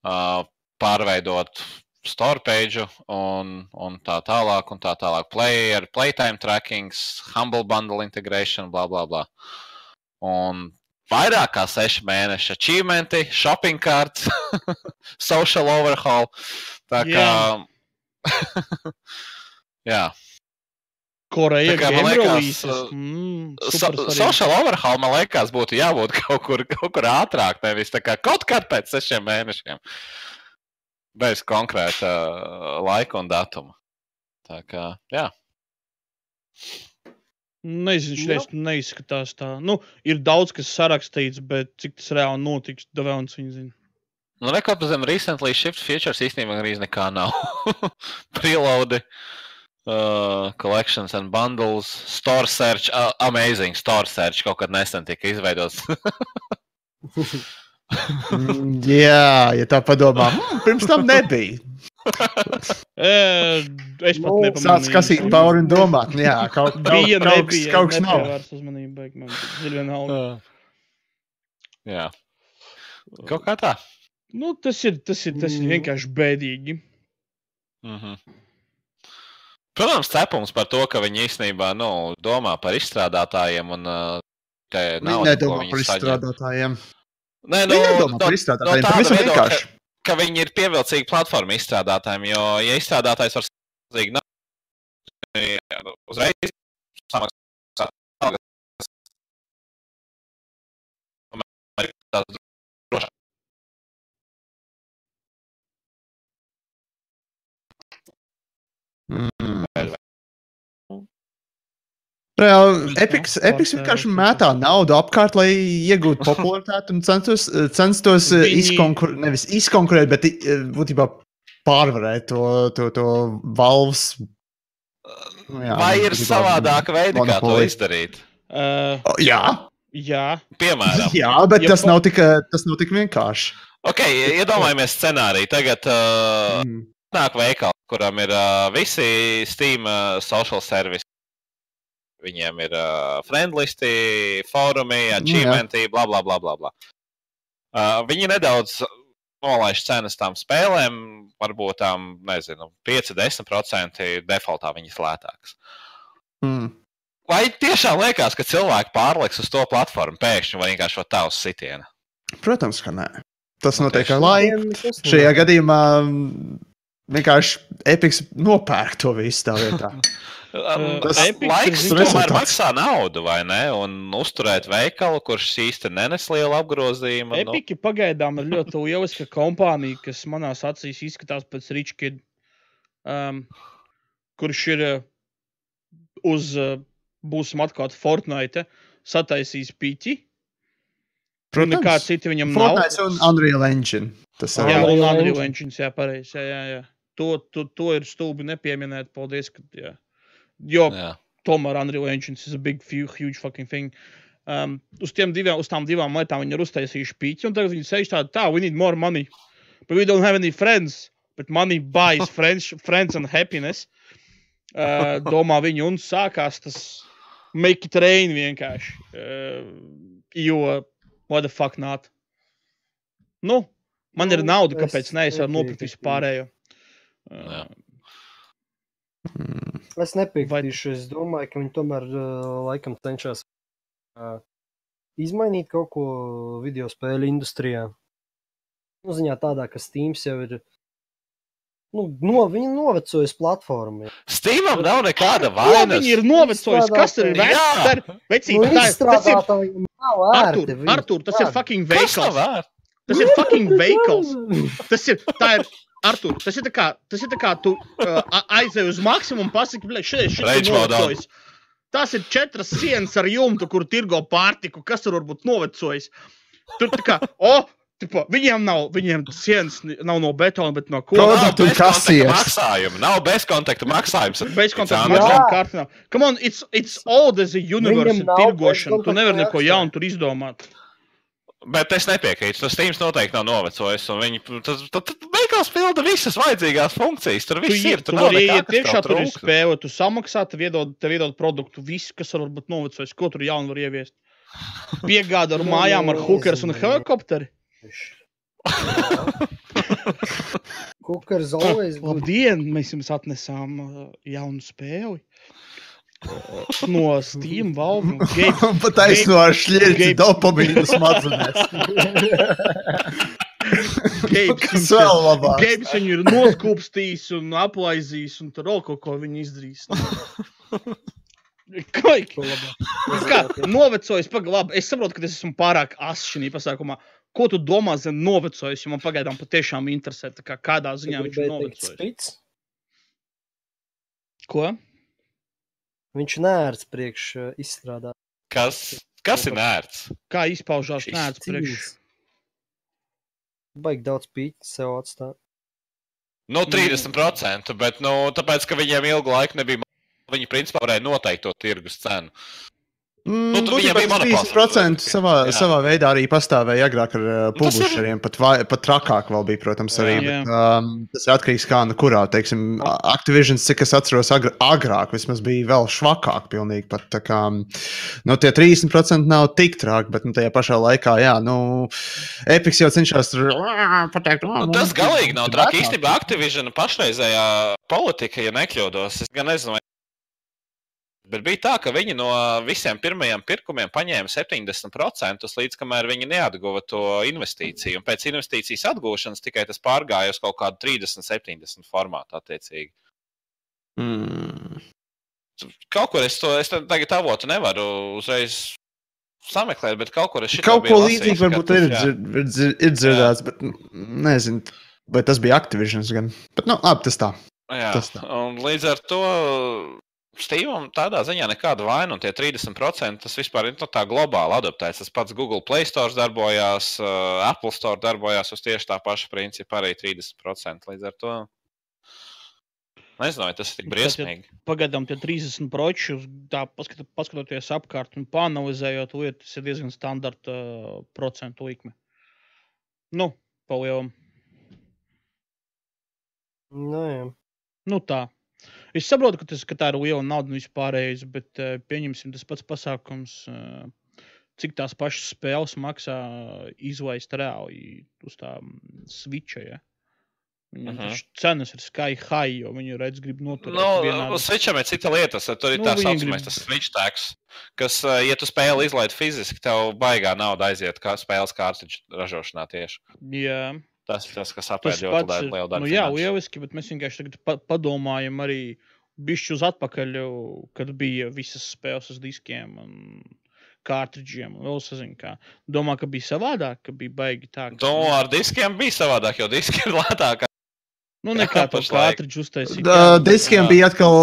uh, pārveidot store page un, un tā tālāk, un tā tālāk. Player, playtime trackings, humble bundle integration, bla, bla, bla. Un vairāk kā seši mēneši achievementi, shopping carts, social overhaul. Tā kā. Jā, Koreja, Tā kā, man game liekas, releases. uh, Mm, so, social overhaul man liekas būtu jābūt kaut kur, kaut kur ātrāk, nevis tā kā kaut kad pēc sešiem mēnešiem. Bez konkrēta uh, laika un datuma. Tā kā, jā. Nezinu, šis neizskatās tā. Nu, ir daudz kas sarakstīts, bet cik tas reāli notiks, Devons viņa zina. Nu, rekords zem recently shift features īstenībā arī nekā nav. Preloadi, uh, collections and bundles, store search, uh, amazing store search kaut kad nesen tika izveidots. Jā, ja tā padomā, mm, pirms tam nebija. Es pat nepamanīju. Sāc kasīt cauri un domāt, nu jā, kaut, kaut, Bija, kaut, kas- nebija. kaut kas nav. Beig man dziļi vienalga. jā, kaut kā tā. Nu, tas ir, tas ir, tas ir Mm. vienkārši bēdīgi. Mm -hmm. Protams, cepums par to, ka viņi īstenībā nu, domā par izstrādātājiem un te Viņi naudu, ko nedomā viņi par izstrādātājiem. Nē, Viņi nedomā no, par no izstrādātājiem. tāda Pavisam vienkārši. ka viņi ir pievilcīgi platformu izstrādātājiem, jo, ja izstrādātājs var samaksāt naudu, uzreiz samaksāt tās drošāk. Mm. Reāli, Epiks, Epiks tā- vienkārši tā- mētā naudu apkārt, lai iegūtu popularitāti un centos, censtos eh, Viņi- izkonkur, nevis izkonkurēt, bet eh, būtībā pārvarēt to, to, to valvs. Nu jā, Vai ir būtībā savādāka veida, kā to izdarīt? Uh, O, Jā, jā, Piemēram, jā, bet Ja tas nav tik, tas nav tik vienkārši. ok, iedomājamies scenāriju. Tagad uh, Mm. nāk veikals, kuram ir uh, visi Steam uh, social service. Viņiem ir uh, friendlisti, fórumi, achievementi, bla, bla, bla, bla. bla. Uh, viņi nedaudz nolaiž cenas tām spēlēm, varbūt tām, nezinu, 5-10% defaultā viņas lētākas. Mm. Vai tiešām liekas, ka cilvēki pārliks uz to platformu pēkšņi vai vienkārši no tavas sitiena? Protams, ka nē. Tas Nu, notiek ar laiku. Nekas Šajā gadījumā mm, vienkārši Epiks nopērk to visu tā vietā. Um, Tas tas Epic ir laiks tomēr maksā naudu, vai ne? Un uzturēt veikalu, kurš īsti nenes lielu apgrozījumu. Nu, Epiki pagaidām ir ļoti lieliska kompānija, kas manās acīs izskatās pēc Rich Kid, um, kurš ir uh, uz, uh, būsim atklāti, Fortnite sataisījis pīķi. Nekā cita viņam Fortnite nav. un Unreal Engine. Tas Jā, ir. Jā, un Unreal. Engine, jā, pareizi. Jā, jā, jā. To, to, to ir stulbi nepieminēt. Paldies. Ka, jā. Jo jā. tomēr Unreal Engine is a big, huge, huge fucking thing. Um, uz, tiem diviem, uz tām divām lietām viņi ir uztaisījuši pīķi, un tagad viņi sēž tādi, tā, we need more money. But we don't have any friends. But money buys friends, friends and happiness. Uh, domā viņi, un sākās tas make it rain vienkārši. Uh, jo, what the fuck not? Nu, man nu, ir nauda, kāpēc es ne es varu nopirkt visu pārējo. Jā. Mm. Es nepiekritīšu. Es domāju, ka viņi tomēr uh, laikam cenšas uh, izmainīt kaut ko video spēļu industrijā. Nu, ziņā tādā, ka Steam jau ir. Nu, no, viņi novecojas platformā. Steamam nav nekāda Ko vainas. viņi ir novecojuši? Kas ir vērts? Tā ir Nu. Tā Tas ir Artur. Artur, tas ir fucking veikals. Tas ir fucking veikals. Tas ir, tā ir, Artur, tas ir tā kā, tas ir tā kā tu uh, aizej uz maksimumu un pasaki, bļa, šeit, šeit ir novecojis. Tas ir četras sienas ar jumtu, kur tirgo pārtiku, kas tur var būt novecojis. Tur tā kā, o, tipo, viņiem nav, viņiem sienas nav no betona, bet no koka. Produktu un kasieres. maksājumu. Nav bezkontakta maksājums. Bez kontakta Jā. maksājuma kārtā. Come on, it's, it's old as a universe, ir nav tirgošana. Tu nevari neko jaunu tur izdomāt. Bet es nepiekrītu. Tas Steams noteikti nav novecojis. un Viņi tas, tas, tas beigās pilda visas vajadzīgās funkcijas. Tur Tu, viss ie- ir. tu Tur vari nekā, iet iekšā, tur ir spēle, tu samaksā, tev iedod, tev iedod produktu, visu, kas var būt novecojis, ko tur jaunu var ieviest. Piegāda ar mājām ar hookers un helikopteri. Kukars always good. Labdien, mēs jums atnesām uh, jaunu spēli. No Steam valvu. Gabes, Pat aizno ar šķirti dopamīnu smadzenēs. Gabes, Kas vēl labāk? Gabes viņu ir noskūpstījis un aplaizījis, un tur vēl kaut ko viņi izdarīs. Nu Kā novecojis, pagaidi, es saprotu, ka es esmu pārāk asins šajā pasākumā. Ko tu domā zem novecojis? Jo man pagaidām patiešām interesē, kā kādā ziņā viņš ir novecojis. Ko? Viņš nērts priekš uh, izstrādāt. Kas, kas ir nērts? Kā izpaužās Šis nēdz priekš? Cīņas. Baigi daudz pīķi sev atstāt. Nu, 30%, bet nu, tāpēc, ka viņiem ilgu laiku nebija. Viņi principā varēja noteikt to tirgus cenu. Mm, Nu, tu viņam būtībā bija tas monopols. 30% savā, Jā. savā veidā arī pastāvēja agrāk ar uh, Nu, publisheriem. Pat, vai, pat trakāk vēl bija, protams, arī. Jā. Bet, um, tas ir atkarīgs no nu, kurā, teiksim, Activision, cik es atceros, agr agrāk vismaz bija vēl švakāk. Pilnīgi, pat, tā kā, nu, tie 30% nav tik traki, bet nu, tajā pašā laikā, jā, nu, Epics jau cenšas tur pateikt, Nu, tas galīgi nav traki. Īstenībā Activision pašreizējā politika, ja nekļūdos, es gan nezinu. Bet bija tā, ka viņi no visiem pirmajiem pirkumiem paņēma 70% līdz kamēr viņi neatguva to investīciju. Un pēc investīcijas atgūšanas tikai tas pārgāja uz kaut kādu 30, 70 formātu attiecīgi. Mm. Kaut kur es to es tagad avotu nevaru uzreiz sameklēt, bet kaut kur es šito Kaut ko līdzīgu varbūt ir, ir, ir dzirdēts, bet mm, nezinu, vai tas bija Activision. Gan. Bet, nu, labi, tas tā. Jā, Tas tā. un līdz ar to Steamam tādā ziņā nekāda vaina, un tie 30% tas vispār ir nu, tā globāli adaptēts. Tas pats Google Play Store darbojās, uh, Apple Store darbojās uz tieši tā paša principa, arī 30%. Līdz ar to nezinu, vai tas ir tik briesmīgi. Pagaidām tie 30 proči, uz- tā paskat, paskatoties apkārt un panalizējot lietu, tas ir diezgan standarta uh, procentu likme. Nu, palielam. Nu, jā. Nu tā. Es saprotu, ka, tas, ka tā ir liela nauda un vispārējais, bet uh, pieņemsim tas pats pasākums, uh, cik tās pašas spēles maksā izlaist reāli uz tā mm, switcha. Ja? Viņam Mhm. taču cenas ir sky high, jo viņi redz, grib noturēt Nu, uz Switcham ir cita lieta. Tur ir Nu, tā saucamais grib- tas Switch tax, kas, uh, ja tu spēli izlaid fiziski, tev baigā nauda aiziet kā spēles kārtiņu ražošanā tieši. Jā. Tas ir tas, kas Tas apēd ļoti pats lielu daļu. Nu, jā, lieliski, bet mēs vienkārši tagad pa padomājam arī bišķi uz atpakaļ, kad bija visas spēles uz diskiem un kārtridžiem. Vēl es nezinu, kā. Domā, ka bija savādāk, ka bija baigi tā. ka- Nu, ar diskiem bija savādāk, jo diski ir lētāki. Nu, nekā pašlaik. kārtridžu uztaisīt. Diskiem jā. bija atkal,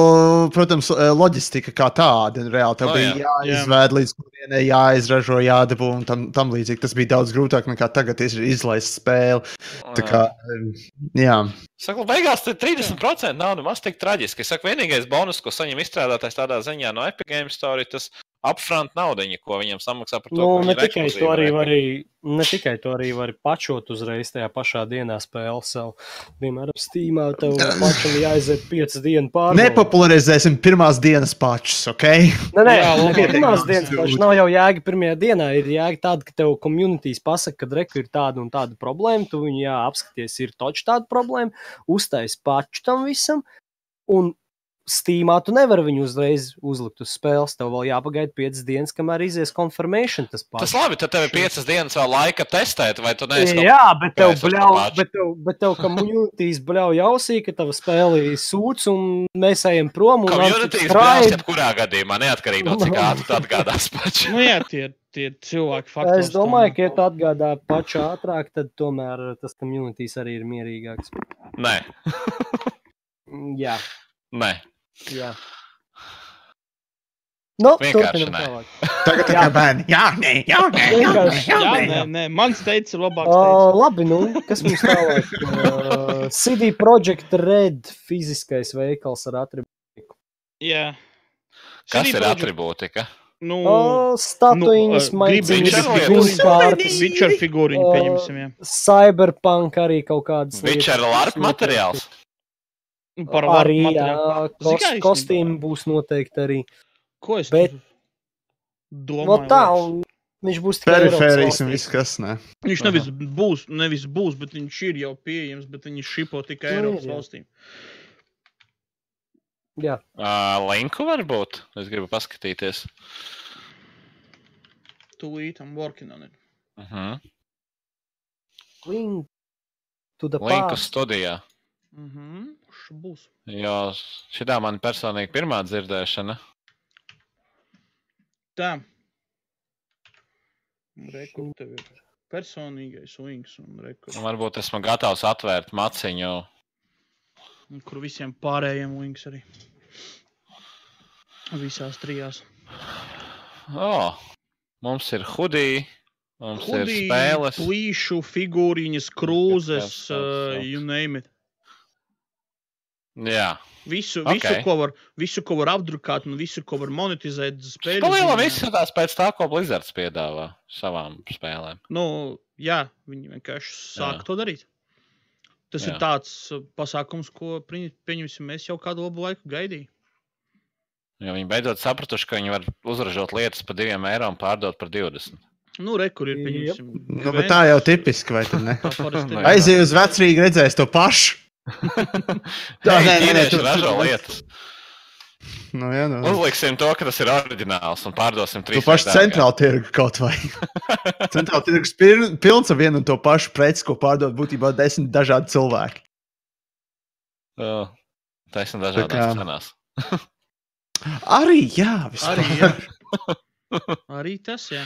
protams, uh, loģistika kā tāda. Reāli tev Nu, bija jā. jāizvēd līdz kurienei, jāizražo, jādabū un tam, tam līdzīgi. Tas bija daudz grūtāk nekā tagad ir izlaist spēli. Tā kā, jā. Saku, beigās tas 30% nav nemaz tik traģiski. Es saku, vienīgais bonus, ko saņem izstrādātājs tādā ziņā no Epic Games Store, ir tas upfront naudiņu, ko viņiem samaksā par to. Nu, ka viņi ne tikai to arī var, arī, ne tikai to arī var pačot uzreiz tajā pašā dienā spēli savu. Piemēram, Steamā tev pašam jāaiziet 5 dienu pāri. Nepopularizēsim pirmās dienas pačus, ok? Nē, nē, Jā, labi. pirmās dienas pašā nav jau jēga pirmajā dienā. Ir jēga tāda, ka tev komunitīs pasaka, ka reku ir tāda un tāda problēma. Tu viņu jā, apskaties, ir točs tāda problēma, uztais paču tam visam. Un Steamā tu nevari viņu uzreiz uzlikt uz spēles. Tev vēl jāpagaida 5 dienas, kamēr izies confirmation. Tas Tas pats. labi, tad tev ir piecas dienas vēl laika testēt, vai tu neesi kaut Jā, bet tev bļauj, bet tev, bet tev komunitīs bļauj ausī, ka tava spēle ir sūds un mēs ejam prom. unsubscribe. brālis, jebkurā gadījumā, neatkarīgi no cik ātri tu atgādās paši. Nu, jā, tie, tie cilvēki faktiski. Es domāju, ka, ja tu atgādā pašu ātrāk, tad tomēr tas komunitīs arī ir mierīgāks. Nē, Jā, nē. Jā. Nu, turpinam tālāk. Tagad tā kā bērni. Jā, nē, jā, nē, jā, nē, jā, Jā, nē. nē, nē, mans teicis ir labāks. Uh, teicis. labi, nu, kas mums tālāk? Uh, CD Projekt Red fiziskais veikals ar atribūtiem. Jā. Kas CD ir Projekt- atributika? Nu, Uh, statuīņas, Nu, uh, Witcher figūras Witcher figūriņu Uh, pieņemsim, jā. Cyberpunk arī kaut kādas ir LARP materiāls. Nu, Par arī jā, kos, kostīmi būs noteikti arī. Ko es Bet- domāju? No tā, liekas? un viņš būs tikai Periferijas Eiropas un viss, kas ne. Viņš nevis būs, nevis būs, bet viņš ir jau pieejams, bet viņš šipo tikai Nu, ir, Eiropas jā. valstīm. Jā, Uh, linku varbūt. Es gribu paskatīties. Tūlīt tam working on it. Uh -huh. link to the Linku past. studijā. Mhm, š būs. Jo šitā man personīgi pirmā dzirdēšana. Tā. Rekur tev ir personīgais wings un rekur, Un Varbūt esmu gatavs atvērt maciņu. un kur visiem pārējiem wings arī. Visās trijās. Oh, mums ir hudī, mums ir Hudī, spēles. plīšu, figūriņas, krūzes, uh, you name it. Jā, Visu, Ok. visu, ko var, visu, ko var apdrukāt un visu, ko var monetizēt spēļu. Palielam izskatās pēc tā, ko Blizzards piedāvā savām spēlēm. Nu, jā, viņi vienkārši sāk Jā. to darīt. Tas jā. Ir tāds uh, pasākums, ko pieņemsim mēs jau kādu labu laiku gaidījām. Jo viņi beidzot sapratuši, ka viņi var uzražot lietas par diviem eiro un pārdot par 20. Nu, re, kur ir pieņemsim. Nu, bet tā jau tipiski, vai ne? Aizej uz vecrīgi, redzēs to pašu. Tā nē, nē, nē, ir tu- ražo tu- lietas. Nu, jā, nu. Uzliksim to, ka tas ir oriģināls un pārdosim Tu trīs. pašu centrāla tirgu kaut vai. centrāla tirgus pilns ar vienu un to pašu preci, ko pārdod būtībā desmit dažādi cilvēki. Taisnība Tā dažādās cenās. Arī, jā, vispār. Arī, jā. Arī tas, jā.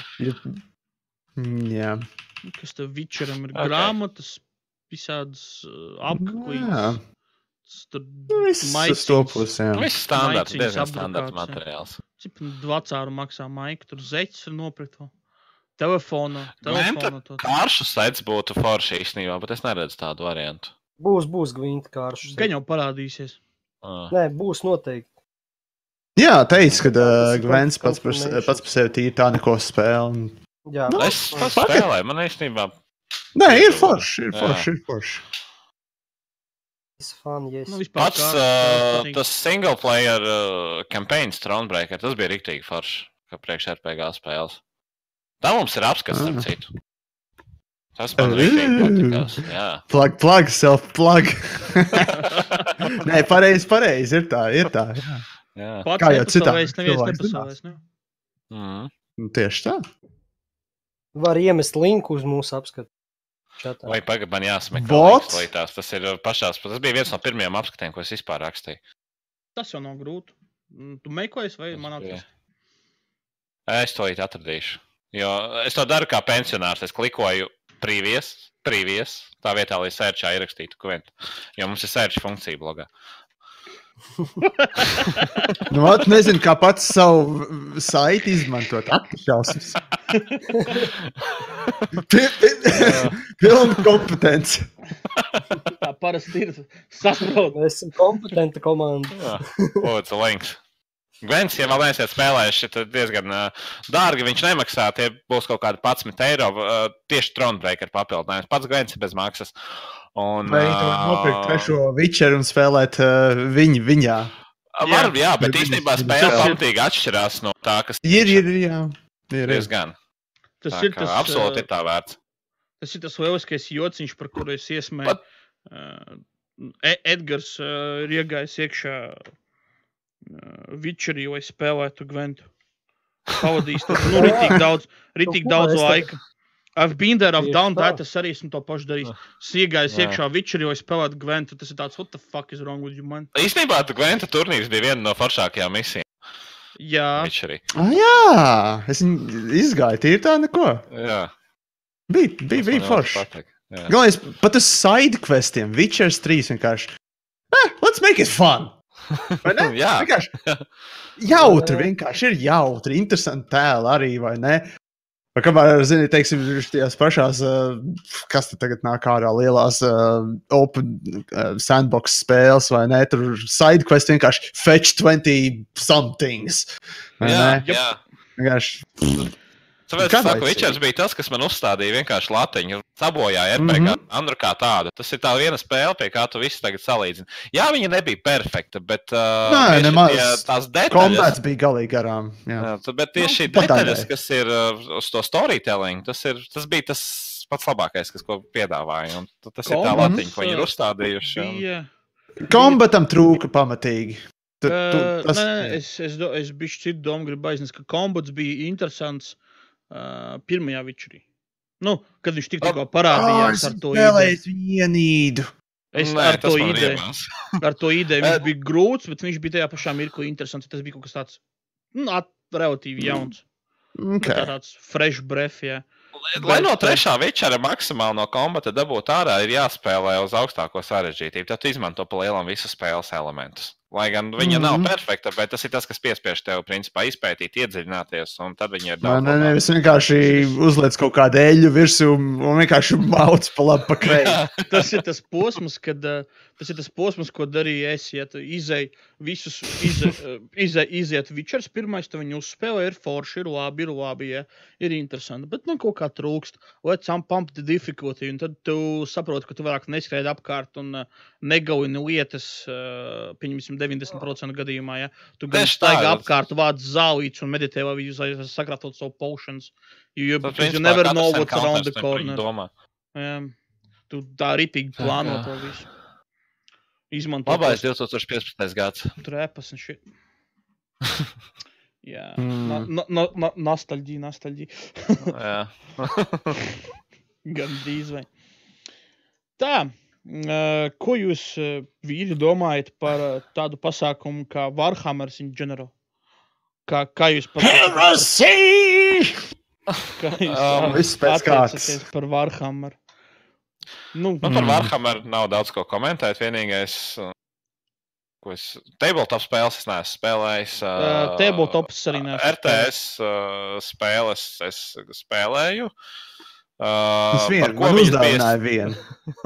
Mm, Jā, Nu, Kas tev vičeram ir Ok. grāmatas, visādas jā. apgabalus. Tur Nu, viss to pusi, jā. Viss standarts, diezgan standarts materiāls. Cik vecāru maksā maika, tur zeķis ir nopirkt. Gventa telefonu to- Kāršu sets būtu forši īstenībā, bet es neredzu tādu variantu. Būs, būs gvinta kāršs. Gan jau parādīsies. Uh, Nē, būs noteikti. Jā, teicu, ka uh, Gvens pats par, pats par sevi tīri tā neko spēlē. un- Jā, es pats fuck it. spēlēju, man īstenībā. Nē, ir forši, ir forši, ir forši. fun, yes. Nu, vispār Pats kā- uh, tas single player uh, campaigns Thronebreaker, tas bija rīktīgi forši, kā priekš RPG spēles. Tā mums ir apskats, starp Ah. citu. Tas man. Jā. Plug, plug, self plug. Nē, pareizi, pareizi, ir tā, ir tā. Jā. Jā. Pats Kā jau citā nepasaulēs, neviens nepasaulēs. Ne? Mm. Tieši tā. Var iemest linku uz mūsu apskatu. Čatā. Vai pagaidi, man jāsmeklē, kas līdās. Tas ir pašās, tas bija viens no pirmajiem apskatiem, ko es vispār rakstīju. Tas jau nav grūti. Mm, Tu meklējies, vai man atrast? Es to īsti atradīšu. Jo es to daru kā pensionārs. Es klikoju previous, previous tā vietā, lai sērčā ierakstītu kventu. Jo mums ir sērča funkcija blogā. Nu, ot, nezinu, kā pats savu saiti izmantot. Atšausmas. Pilna kompetence. Tā parasti ir saprotama. Mēs esam kompetenta komanda. Lūdzu, links. Gvens, ja vēl neesiet spēlējuši, tad diezgan uh, dārgi viņš nemaksā. Tie būs kaut kādi 11 eiro. Uh, tieši Tronbreaker papildinājums. Pats Gvens ir bez maksas. Un, Vai vari nopirkt trešo Witcheru un spēlēt uh, viņu, viņā? Var, jā, bet īstenībā spēle ir- pamatīgi atšķirās no tā, kas Ir, ir, jā. Ir, ir. diezgan. Tas Tā ir tas, absolūti ir tā vērts. Tas ir tas lieliskais jociņš, par kuru es iesmēju. Pat- Uh, Edgars uh, ir iegājis iekšā uh, Witcherī, lai spēlētu Gventu. Pavadījis tur nu, ritīgi daudz, ritīgi Nu, daudz laika. I've been there, I've done that, es arī esmu to pašu darījis. Es iegāju iekšā Witcherī, lai spēlētu Gventu. Tas ir tāds, what the fuck is wrong with you, man? Īstenībā Gventa turnīrs bija viena no foršākajām misijām. Jā, Viņš arī. Ah, jā, es viņu izgāju. Tīri tā, neko. Jā, Bija, bija, bija forši. Galvenais, pat uz side questiem, Witchers 3 vienkārši. Eh, let's make it fun! Jā. Vienkārši jautri, vienkārši ir jautri, interesanti tēli arī, vai ne? Vai kamēr, zini, teiksim, tajās pašās, uh, kas te tagad nāk ārā lielās uh, open uh, sandbox spēles, vai ne? Tur sidequest vienkārši fetch 20 somethings. vai Jā, ne? jā. Vienkārši. Tāpēc es saku? Ričards bija tas, kas man uzstādīja vienkārši latiņu, sabojāja RPG, mm. -hmm. Andru kā tādu. Tas ir tā viena spēle, pie kā tu visu tagad salīdzini. Jā, viņa nebija perfekta, bet uh, Nē, nemaz. tie- tās detaļas. Kombats bija galīgi garām. Jā. Jā, bet tieši šī Nu, detaļas, kas ir uh, uz to storytelling, tas, ir, tas bija tas pats labākais, kas ko piedāvāja. Un tas ir tā Kombats, latiņa, ko viņi ir uh, uzstādījuši. un- bija. Kombatam trūka pamatīgi. Tu, tu, Uh, tas, nē, nē, es, es, do, es biju citu domu, gribu aiznes, ka kombats bija interesants uh, pirmajā vičurī. Nu, kad viņš tik tikko parādījās ar to ideju. spēlējis vienīdu. Es Nē, ar to ideju. Ar to ideju viņš bija grūts, bet viņš bija tajā pašā mirklī interesants. Tas bija kaut kas tāds nu, at, relatīvi jauns. Okay. Okay. Tā tāds fresh breath. Jā. Lai no Bet, uh, trešā večera maksimāli no kombata dabūtu ārā, ir jāspēlē uz augstāko sarežģītību. Tad izmanto pa lielam visus spēles elementus. Lai gan viņa mm -hmm. nav Mhm. perfekta, bet tas ir tas, kas piespiež tev principā izpētīt, iedziļināties, un tad viņi ir Man daudz. ne, labāki. nevis vienkārši uzliec kaut kādu eļļu virsū un vienkārši mauc pa labi pa kreisi. Tas ir tas posms, kad uh, tas ir tas posms, ko darīja es. Ja tu izēji visus, ize, uh, ize, iziet vičers, pirmais tu viņu uzspēlē, ir forši, ir labi, ir labi, ja, ir interesanti. Bet nu kaut kā trūkst. Let's pump the difficulty, un tad tu saproti, ka tu vairāk neskriedi apkārt un uh, negauni lietas, pieņemsim, 90% gadījumā. Ja. Tu gan staigā apkārt, vāc zālītes un meditē, lai jūs sakrātot savu potions. You, because you never know what's around the corner. domā. Jā. Tu tā rītīgi Jā, plāno to visu. Izmanto Labais tos 2015. gads. trēpas un šit. Jā, Mm. nostalģija, nostalģija. Jā. Gan drīz vai. Tā, ko jūs uh, vīri domājat par uh, tādu pasākumu kā Warhammers in general? Kā, kā jūs pat Heresy! kā jūs kārtas. attiecaties par Warhammer? Nu, Nu, par Mm. Warhammer nav daudz ko komentēt. Vienīgais, ko es. Tabletop spēles es neesmu spēlējis. uh, tabletops arī neesmu RTS uh, spēles es spēlēju. Uh, Par vienu, ko viņas uzdāvināja bija? vienu.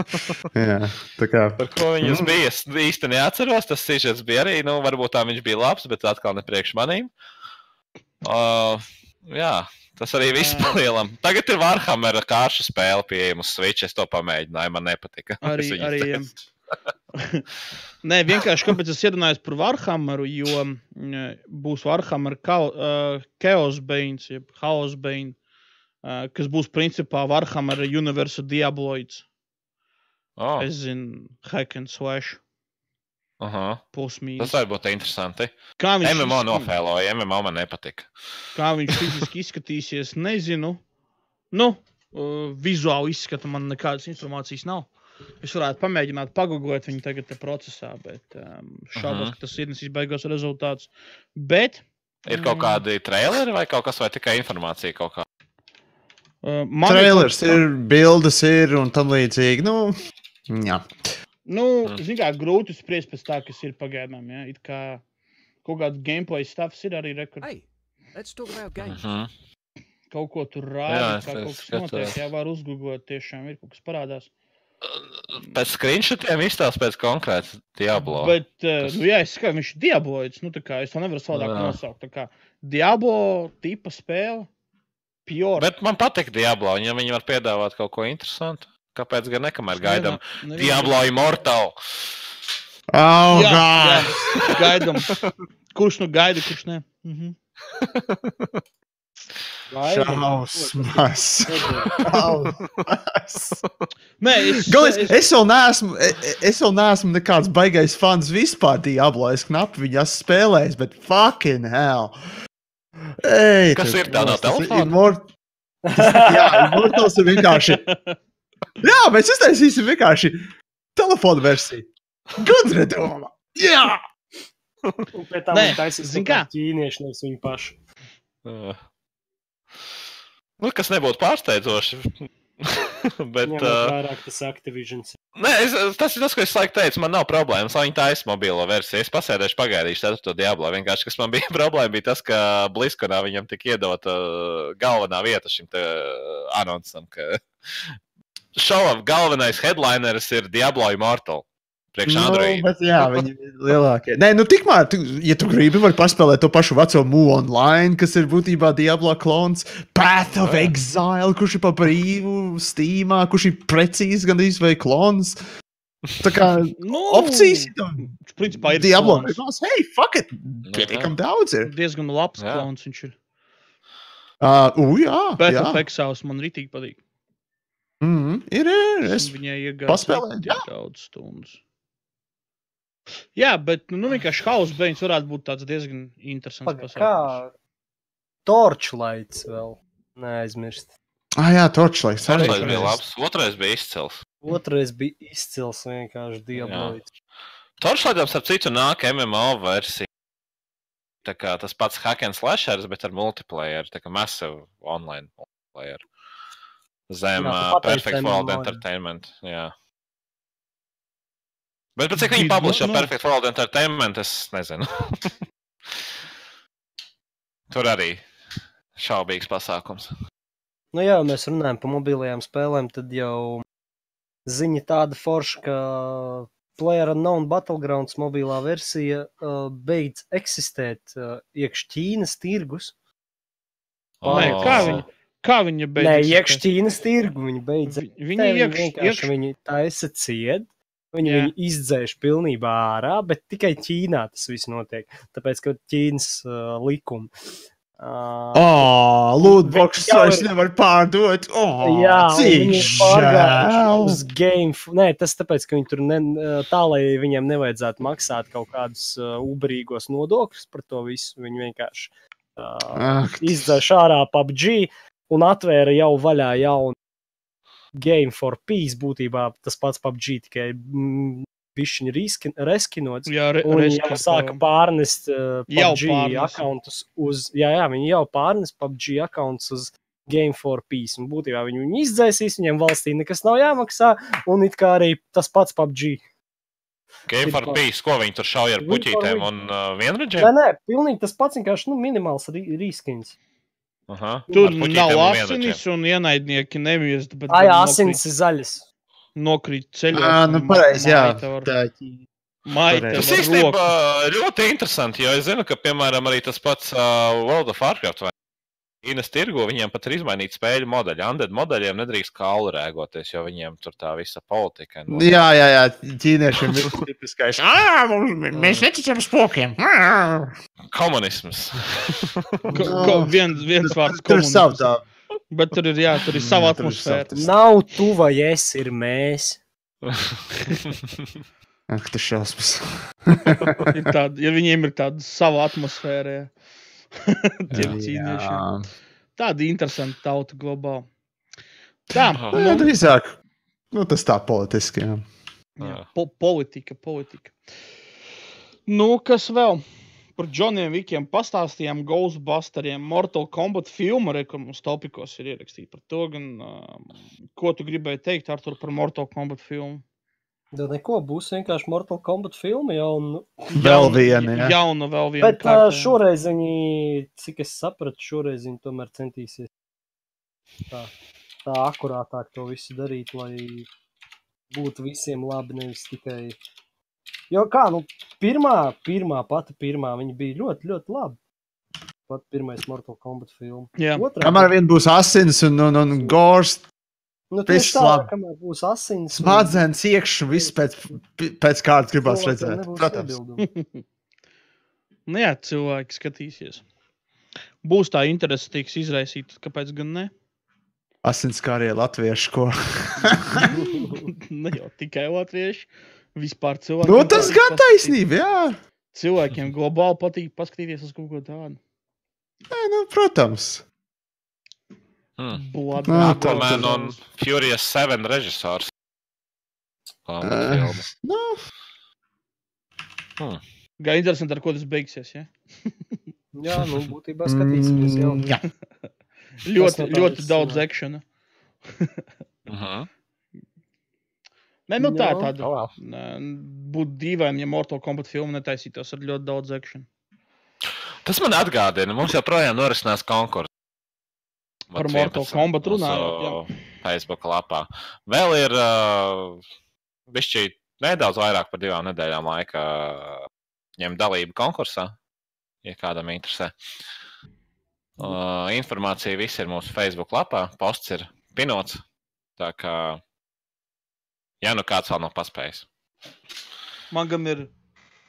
Jā, tā kā. Par ko viņas Mm. bija? Es īsti neatceros. Tas sižets bija arī. Nu, varbūt tā viņš bija labs, bet atkal ne priekš manīm. Uh, jā, tas arī viss palielam. Tagad ir Warhammer kārša spēle pieejama uz Switch. Es to pamēģināju, man nepatika. Arī, arī, teicu. Nē, vienkārši kāpēc es ierunājos par Warhammeru, jo mm, būs Warhammer Chao- uh, Chaos Bains, jeb Chaos Bain, uh, kas būs principā Warhammer Universe Diabloids. Oh, Es zinu, hack and slash, aha. pusmīs. Tas var būt interesanti. Kā viņš, MMO izsk- nofēloja, MMO man nepatika. kā viņš fiziski izskatīsies, nezinu. Nu, uh, vizuāli izskata man nekādas informācijas nav. Es varētu pamēģināt pagūglēt viņu tagad procesā, bet um, šaubos, Mhm. ka tas ir beigās rezultāts. Bet Ir kaut kādi traileri vai kaut kas, vai tikai informācija kaut kā. Uh, man Trailers ir, bildes ir un tam līdzīgi. Nu, jā. Nu, Mm. mm. kā, grūti spriest pēc tā, kas ir pagaidām. Ja? It kā kaut kāda gameplay stāsts ir arī rekords. Hey, let's talk about games. Mhm. Kaut ko tur rāda, kā kaut kas notiek. Jā, var uzgooglēt, tiešām ir kaut kas parādās. Pēc screenshotiem izstāsta pēc konkrēta Diablo. Bet, uh, nu, jā, es skatos, viņš ir diabloids. Nu, tā kā es to nevaru savādāk nosaukt. Tā kā Diablo tipa spēle. Pure. Bet man patīk Diablo, ja viņi var piedāvāt kaut ko interesantu, kāpēc gan nekamēr gaidām Nevienā- Diablo Immortal? Oh, Jā, jā, God! gaidām. Kurš nu gaida, kurš ne? Mhm. Šausmas! Nē, es, Galvenais, es, es vēl neesmu, e- e- es vēl neesmu nekāds baigais fans vispār Diablo. Es knapi viņu esmu spēlējis, bet fucking hell! Ej, Kas ir tā no tas ir telefona? Immort- jā, Immortals ir vienkārši. Jā, mēs iztaisīsim vienkārši telefonu versiju. Gudra doma! Jā! Un pēc tam viņi taisīs ķīnieši, nevis viņi paši. Uh. Nu, kas nebūtu pārsteidzoši. Bet, uh, vērā, ka tas Activisions. nē, es, tas ir tas, ko es laiku teicu. Man nav problēmas, lai viņi taisa mobilo versiju. Es pasēdēšu, pagaidīšu to Diablo. Vienkārši, kas man bija problēma, bija tas, ka Bliskonā viņam tika iedota galvenā vieta šim te, anonsam. Ka šova galvenais headlineris ir Diablo Immortal. Priekš Android. Nu, bet jā, viņi ir lielākie. Nē, nu tikmēr, tu, ja tu gribi, var paspēlēt to pašu veco Mūnu online, kas ir būtībā Diablo klons, Path of Jā. Exile, kurš ir pa brīvu, Steamā, kurš ir precīzi gandrīz vai klons. Tā kā nu, opcijas. Viņš principā ir Diablo. klons. Hei, fuck it! Pietiekam daudz ir. Diezgan labs Jā. klons viņš ir. Uh, uh, jā, Bet jā. Peksaus man rītīgi patīk. Mm, ir, ir. Es, Es viņai iegāju daudz stundas. Jā, bet nu, nu vienkārši hausa beigts varētu būt tāds diezgan interesants. Paga, pasākums. kā Torchlights vēl neaizmirst. ah, jā, Torchlight. Otrais bija labs, otrais bija izcils. Otrais bija izcils vienkārši diabloids. Toršlādām, starp citu, nāk MMO versija. Tā kā tas pats hack and slashers, bet ar multiplayer, tā kā massive online multiplayer. Zem Jā, uh, Perfect World. Entertainment. Jā. Bet pēc cik viņi Bija- publish šo nu- Perfect World Entertainment, es nezinu. Tur arī šaubīgs pasākums. Nu jā, mēs runājam par mobilajām spēlēm, tad jau ziņa tāda forša, ka Player Unknown Battlegrounds mobilā versija uh, beidz eksistēt uh, iekš Ķīnas tirgus. Nē, O. kā viņa, kā viņa beidz? Nē, iekš Ķīnas tirgu viņi beidz. Vi- Viņi iekš, iekš, viņi taisa ciet. Viņi Jā. viņu izdzēš pilnībā ārā, bet tikai Ķīnā tas viss notiek. Tāpēc, ka Ķīnas uh, likumi. Uh, Oh, Lūdboks Jau vairs ir- nevar pārdot. Oh, Jā, viņi pārgājuši uz game. Nē, tas tāpēc, ka viņi tur ne, tā, lai viņiem nevajadzētu maksāt kaut kādus uh, uberīgos nodokļus par to visu. Viņi vienkārši uh, izdzēš ārā PUBG un atvēra jau vaļā jaunu Game for Peace. Būtībā tas pats PUBG tikai mm, bišķiņi riskin- reskinots. jā, re, Un viņi reskā jau sāka pārnest uh, Jau PUBG akkontus uz. Jā, jā, viņi jau pārnes PUBG akkontus uz Game for Peace. Un būtībā viņi viņu izdzēsīs, viņiem valstī nekas nav jāmaksā. Un it kā arī tas pats PUBG. Game for Peace, ko viņi tur šauja ar puķītēm un uh, Nē, vienradžiem? nē, pilnīgi tas pats vienkārši nu, minimāls rīskins. Aha, Tur nav asinis un ienaidnieki nemirst. Bet Ah, jā, asins ir zaļas. Nokrīt ceļā. Ā, nu pareizi, jā. Tā, Maita Tas īstenībā ļoti interesanti, jo es zinu, ka, piemēram, arī tas pats uh, World of Warcraft vai Ķīnas tirgu, viņiem pat ir izmainīti spēļu modeļi. Android modeļiem nedrīkst kaulu rēgoties, jo viņiem tur tā visa politika. ir jā, jā, jā, ķīniešiem ir tipiskais. "Ā, mums- Mēs neticam spokiem. Ā." Komunisms. Ko- ko- Viens, viens vārds komunisms. tā. Bet tur ir, jā, tur ir sava atmosfēra. Nav tu vai es, ir mēs. Ak, tas šausmas. Ir tāda, ja viņiem ir tāda sava atmosfēra. jā. Tiem Jā. ķīniešiem. Tāda interesanta tauta globāli. Tā, Aha. Jā, drīzāk. Nu, tas tā politiski. Jā. jā, po politika, politika. Nu, kas vēl? Par Džoniem Vikiem pastāstījām, Ghostbusteriem, Mortal Kombat filmu, re, kur mums topikos ir ierakstīts par to. Gan, uh, ko tu gribēji teikt, Artur, par Mortal Kombat filmu? Da neko, būs vienkārši Mortal Kombat filma jau. Un... Vēl viena. jā. Jauna, vēl viena. Bet uh, šoreiz viņi, cik es sapratu, šoreiz viņi tomēr centīsies tā, tā akurātāk to visu darīt, lai būtu visiem labi, nevis tikai. Jo kā, nu, pirmā, pirmā, pati pirmā, viņa bija ļoti, ļoti laba. Pat pirmais Mortal Kombat filma. Jā. Otrā, Kamēr vien būs asins un, un, un gors, nu, tieši tā, kamēr būs asins. un smadzenes iekšā, viss pēc, pēc gribās cilvēkiem redzēt. Protams. Nu, jā, cilvēki skatīsies. Būs tā interese, tiks izraisīta. Kāpēc gan ne? Asins kā arī latviešu, ko. ne jau tikai latvieši. Vispār cilvēki. nu, tas gan taisnība, jā. Cilvēkiem globāli patīk paskatīties uz kaut ko tādu. Nē, nu, protams. Hmm. Nā, Aquaman un Furious 7 režisors. Filma. Nu, Gan interesanti, ar ko tas beigsies. Ja? Jā, nu, būtībā skatīsimies jau. mm, jā. Ļoti, ļoti daudz akciju. Mhm. Nē, nu tā ir tāda. Oh. Nē, Būtu dīvaini, ja Mortal Kombat filma netaisītos ar ļoti daudz akciju. Tas man atgādina, mums joprojām norisinās konkurss. Par Mortal Kombat runājot. Facebook lapā. Vēl ir uh, bišķi nedaudz vairāk par divām nedēļām laika ņemt dalību konkursā, ja kādam interesē. Uh, informācija viss ir mūsu Facebook lapā, posts ir pinots. Tā kā, ja nu kāds vēl nav paspējis. Man gan ir,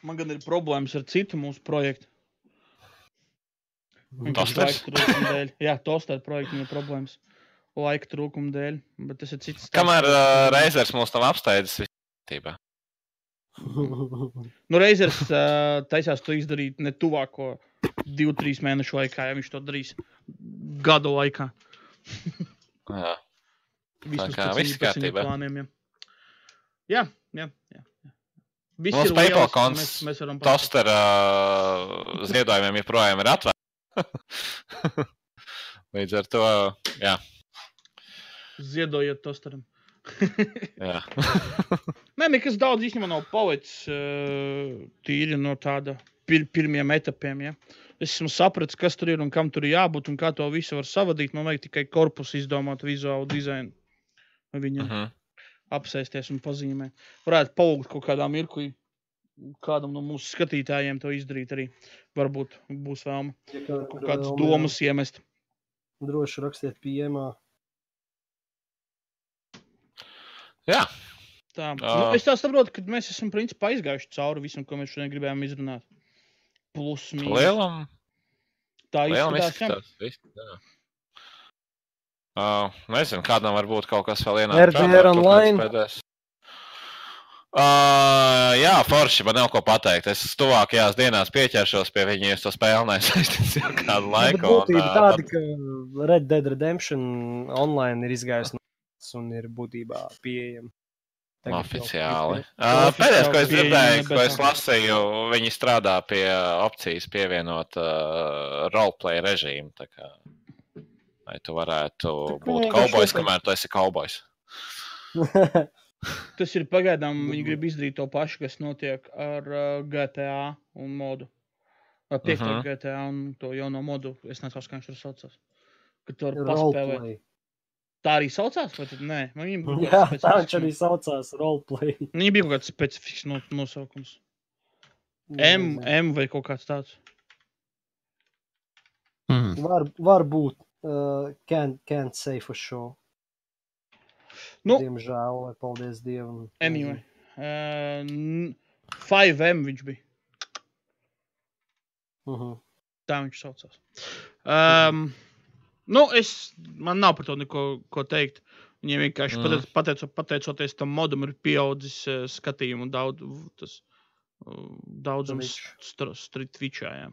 man gan ir problēmas ar citu mūsu projektu. Vienkārši Tosters? laika trūkuma dēļ. Jā, toster projektam ir problēmas. Laika trūkuma dēļ. Bet tas ir cits. stāsts. Kamēr uh, reizēs mūs nav apsteidzis, viss kārtībā. Nu, reizes uh, taisās to izdarīt ne tuvāko divu, trīs mēnešu laikā, ja viņš to darīs gadu laikā. Jā. Vismaz kā viss kārtībā. plāniem, jā. Jā, jā, jā. jā. Viss Mums ir PayPal konts mēs, mēs varam pateikt. Toster uh, ziedojumiem joprojām ir atvērts. Līdz ar to, jā. Ziedojiet tosteram. jā. Nē, nekas daudz īstenībā nav palicis uh, tīri no tāda pir pirmiem etapiem. Ja? Es esmu sapratis, kas tur ir un kam tur jābūt un kā to visu var savadīt. Man vajag tikai korpusu izdomāt, vizuālu dizainu. Viņam uh Mhm. -huh. apsēsties un pazīmēt. Varētu palūgt kaut kādā mirklī. Kādam no mūsu skatītājiem to izdarīt arī. Varbūt būs vēlme Ja kaut kāda kādas vēlme, domas iemest. Droši rakstiet pieejamā. jā. Tā. Jā. Nu, es tā saprotu, ka mēs esam principā aizgājuši cauri visam, ko mēs šodien gribējām izrunāt. Plus, mīnus. Lielam, Tā lielam izskatās. izskatās. Uh, nezinu, kādam varbūt kaut kas vēl RDR ienāk. kāds online? pēdējais. Uh, jā, forši man nav ko pateikt. Es tuvākajās dienās pieķeršos pie ja es to spēli nesaistīšu ar kādu laiku. Būtība un, tāda, ā, ka Red Dead Redemption online ir izgājis no un ir būtībā pieejama. Jau Oficiāli. Uh, Pēdējais, ko es dzirdēju, ko es lasīju, viņi strādā pie opcijas pievienot uh, roleplay režīmu. kā, Lai tu varētu būt kaubojs, kamēr tu esi kaubojs. Tas ir pagaidām. Viņi grib izdarīt to pašu, kas notiek ar uh, GTA un modu. Ar piekto uh. -huh. GTA un to jauno modu. Es nezinu, kā viņš tur saucās. Kad tu vari paspēlēt. Roleplay. Tā arī saucās? Vai tad nē? Man Viņam bija Jā, kaut kāds tā viņš arī saucās roleplay. Viņam bija kaut kāds specifisks no, nosaukums. M, M vai kaut kāds tāds. Mm. Var, var būt. Uh, can't, can't say for sure. Nu. Diemžēl, lai paldies Dievam. Anyway. Uh, n- 5M viņš bija. Uh -huh. Tā viņš saucās. Um, nu, es, man nav par to neko ko teikt. Viņiem vienkārši Mm. pateico, pateicoties tam modam, ir pieaudzis uh, skatījumu daudz, tas, uh, daudzums Streetvičā. jā.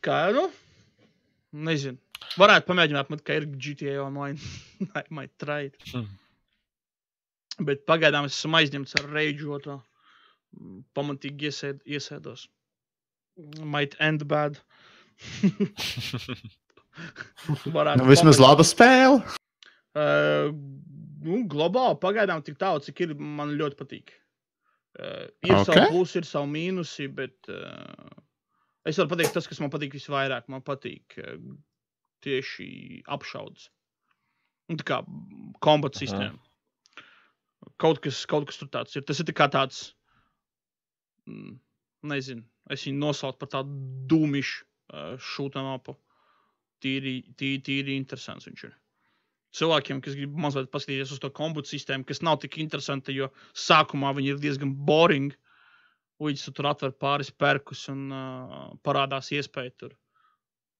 Kā, nu, nezinu. Varētu pamēģināt, man, ka ir GTA online. I might try it. Hmm. Bet pagaidām es esmu aizņemts ar reidžoto. Pamatīgi iesēd, iesēdos. Might end bad. Nu, vismaz pamēģināt. laba spēle. Uh, nu, globāli pagaidām tik tālu, cik ir, man ļoti patīk. Uh, ir okay. Ok. savi plusi, ir savi mīnusi, bet uh, es varu pateikt, tas, kas man patīk visvairāk, man patīk uh, tieši apšaudas. Un tā kā kombata Aha. sistēma. kaut kas, kaut kas tur tāds ir. Tas ir tā tāds, mm, nezinu, es viņu nosaucu par tādu dūmišu uh, šūtam apu. Tīri, tīri, tīri interesants viņš ir. Cilvēkiem, kas grib mazliet paskatīties uz to kombutu sistēmu, kas nav tik interesanta, jo sākumā viņi ir diezgan boring. Uģis tu tur atver pāris perkus un uh, parādās iespēja tur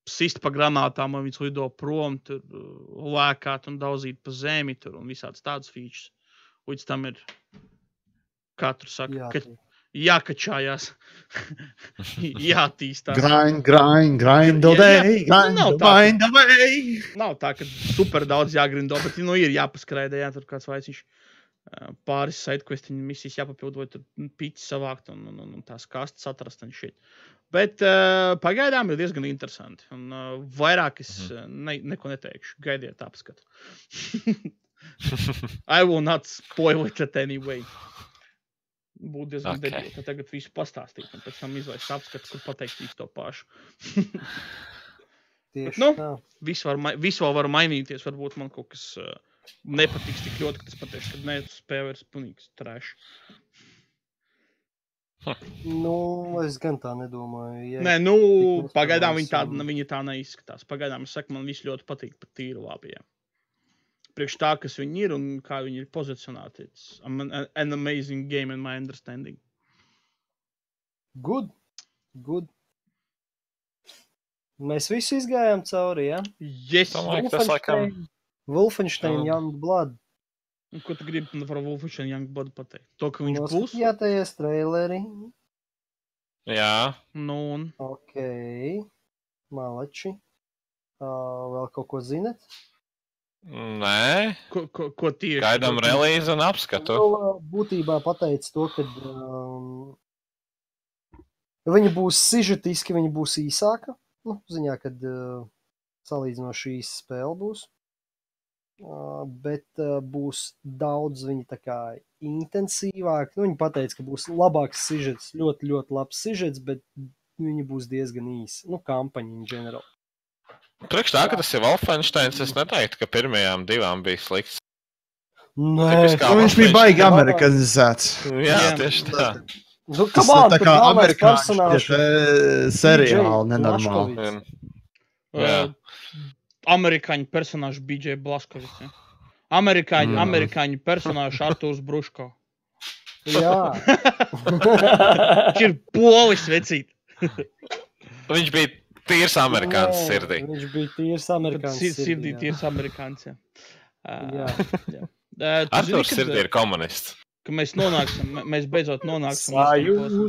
sist pa granātām, un viņas lido prom, tur uh, lēkāt un daudzīt pa zemi tur un visādas tādas features. Uģis tam ir, tur saka, Jā, ka, jākačājās, jātīstās. Grind, grind, grind, away, grind, Nav tā, grind, away. Nav tā, ka super daudz jāgrindo, bet nu, ir jāpaskraida, jā, tur kāds vaiciņš. ā, Pāris sidequestiņu misijas jāpapildo, vai tur pīķis savākt un, un, un, un tās kastes atrast un šit. Bet uh, pagaidām ir diezgan interesanti. Un uh, vairāk es uh, ne, neko neteikšu. Gaidiet apskatu. I will not spoil it at any way. Būtu diezgan Ok. okay. debili, ka tagad visu pastāstīt, un pēc tam izlaist apskatu, kur pateikt to pašu. Tieši Nu. tā. viss, var, vēl var mainīties. Varbūt man kaut kas uh, nepatiks tik ļoti, ka tas pateiks, ka nē, tas spēle ir punīgs trash. Nu, es gan tā nedomāju. Ja Nē, nu, pagaidām viņi tā, um, viņi tā neizskatās. Pagaidām es saku, man viss ļoti patīk par tīru labiem. Priekš tā, kas viņi ir un kā viņi ir pozicionēti. It's an, an amazing game in my understanding. Good. Good. Mēs visi izgājām cauri, ja? Yes! Domāju, tas laikam- Wolfenstein, Jā. Youngblood. Un Ko tu gribi par Wolfenstein Youngblood pateikt? To, ka viņš būs? Noskatījāties traileri. Jā, Nu, un Ok. Malači. Uh, vēl kaut ko zinat? nē, ko, ko, ko tieši? gaidām relīzi un apskatu. Uh, būtībā pateica to, ka um, viņa būs sižetiski, viņa būs īsāka. Nu, ziņā, kad uh, salīdzinoši īsa spēle būs. Uh, bet uh, būs daudz viņa tā kā intensīvāk. Nu, viņa pateica, ka būs labāks sižets, ļoti, ļoti labs sižets, bet viņa būs diezgan īsa. Nu, kampaņa in general. Priekš tā, ka tas ir Wolfensteins, es neteiktu, ka pirmajām divām bija slikts. Nē, Nu, viņš bija Wolfenstein. baigi amerikanizēts. Jā, Jā. tieši tā. nu, Tas come on, tā kā amerikāņu eh, seriāli nenormāli. Un- Jā. Amerikāņu personāžs BJ Blaskovics. Ja? Amerikāņu, Mm. amerikāņu personāžs Artūrs Bruško. Jā. Viņš ir polis, vecīt. Viņš bija tīrs amerikānis Nē, sirdī. Viņš bija tīrs amerikānis. Sir, sirdī jā. tīrs amerikāns. Ja. Jā. Uh, uh, tu zini, sirdī ir komunists. ka mēs nonāksim, mē- mēs beidzot nonāksim. līdz tam posmam.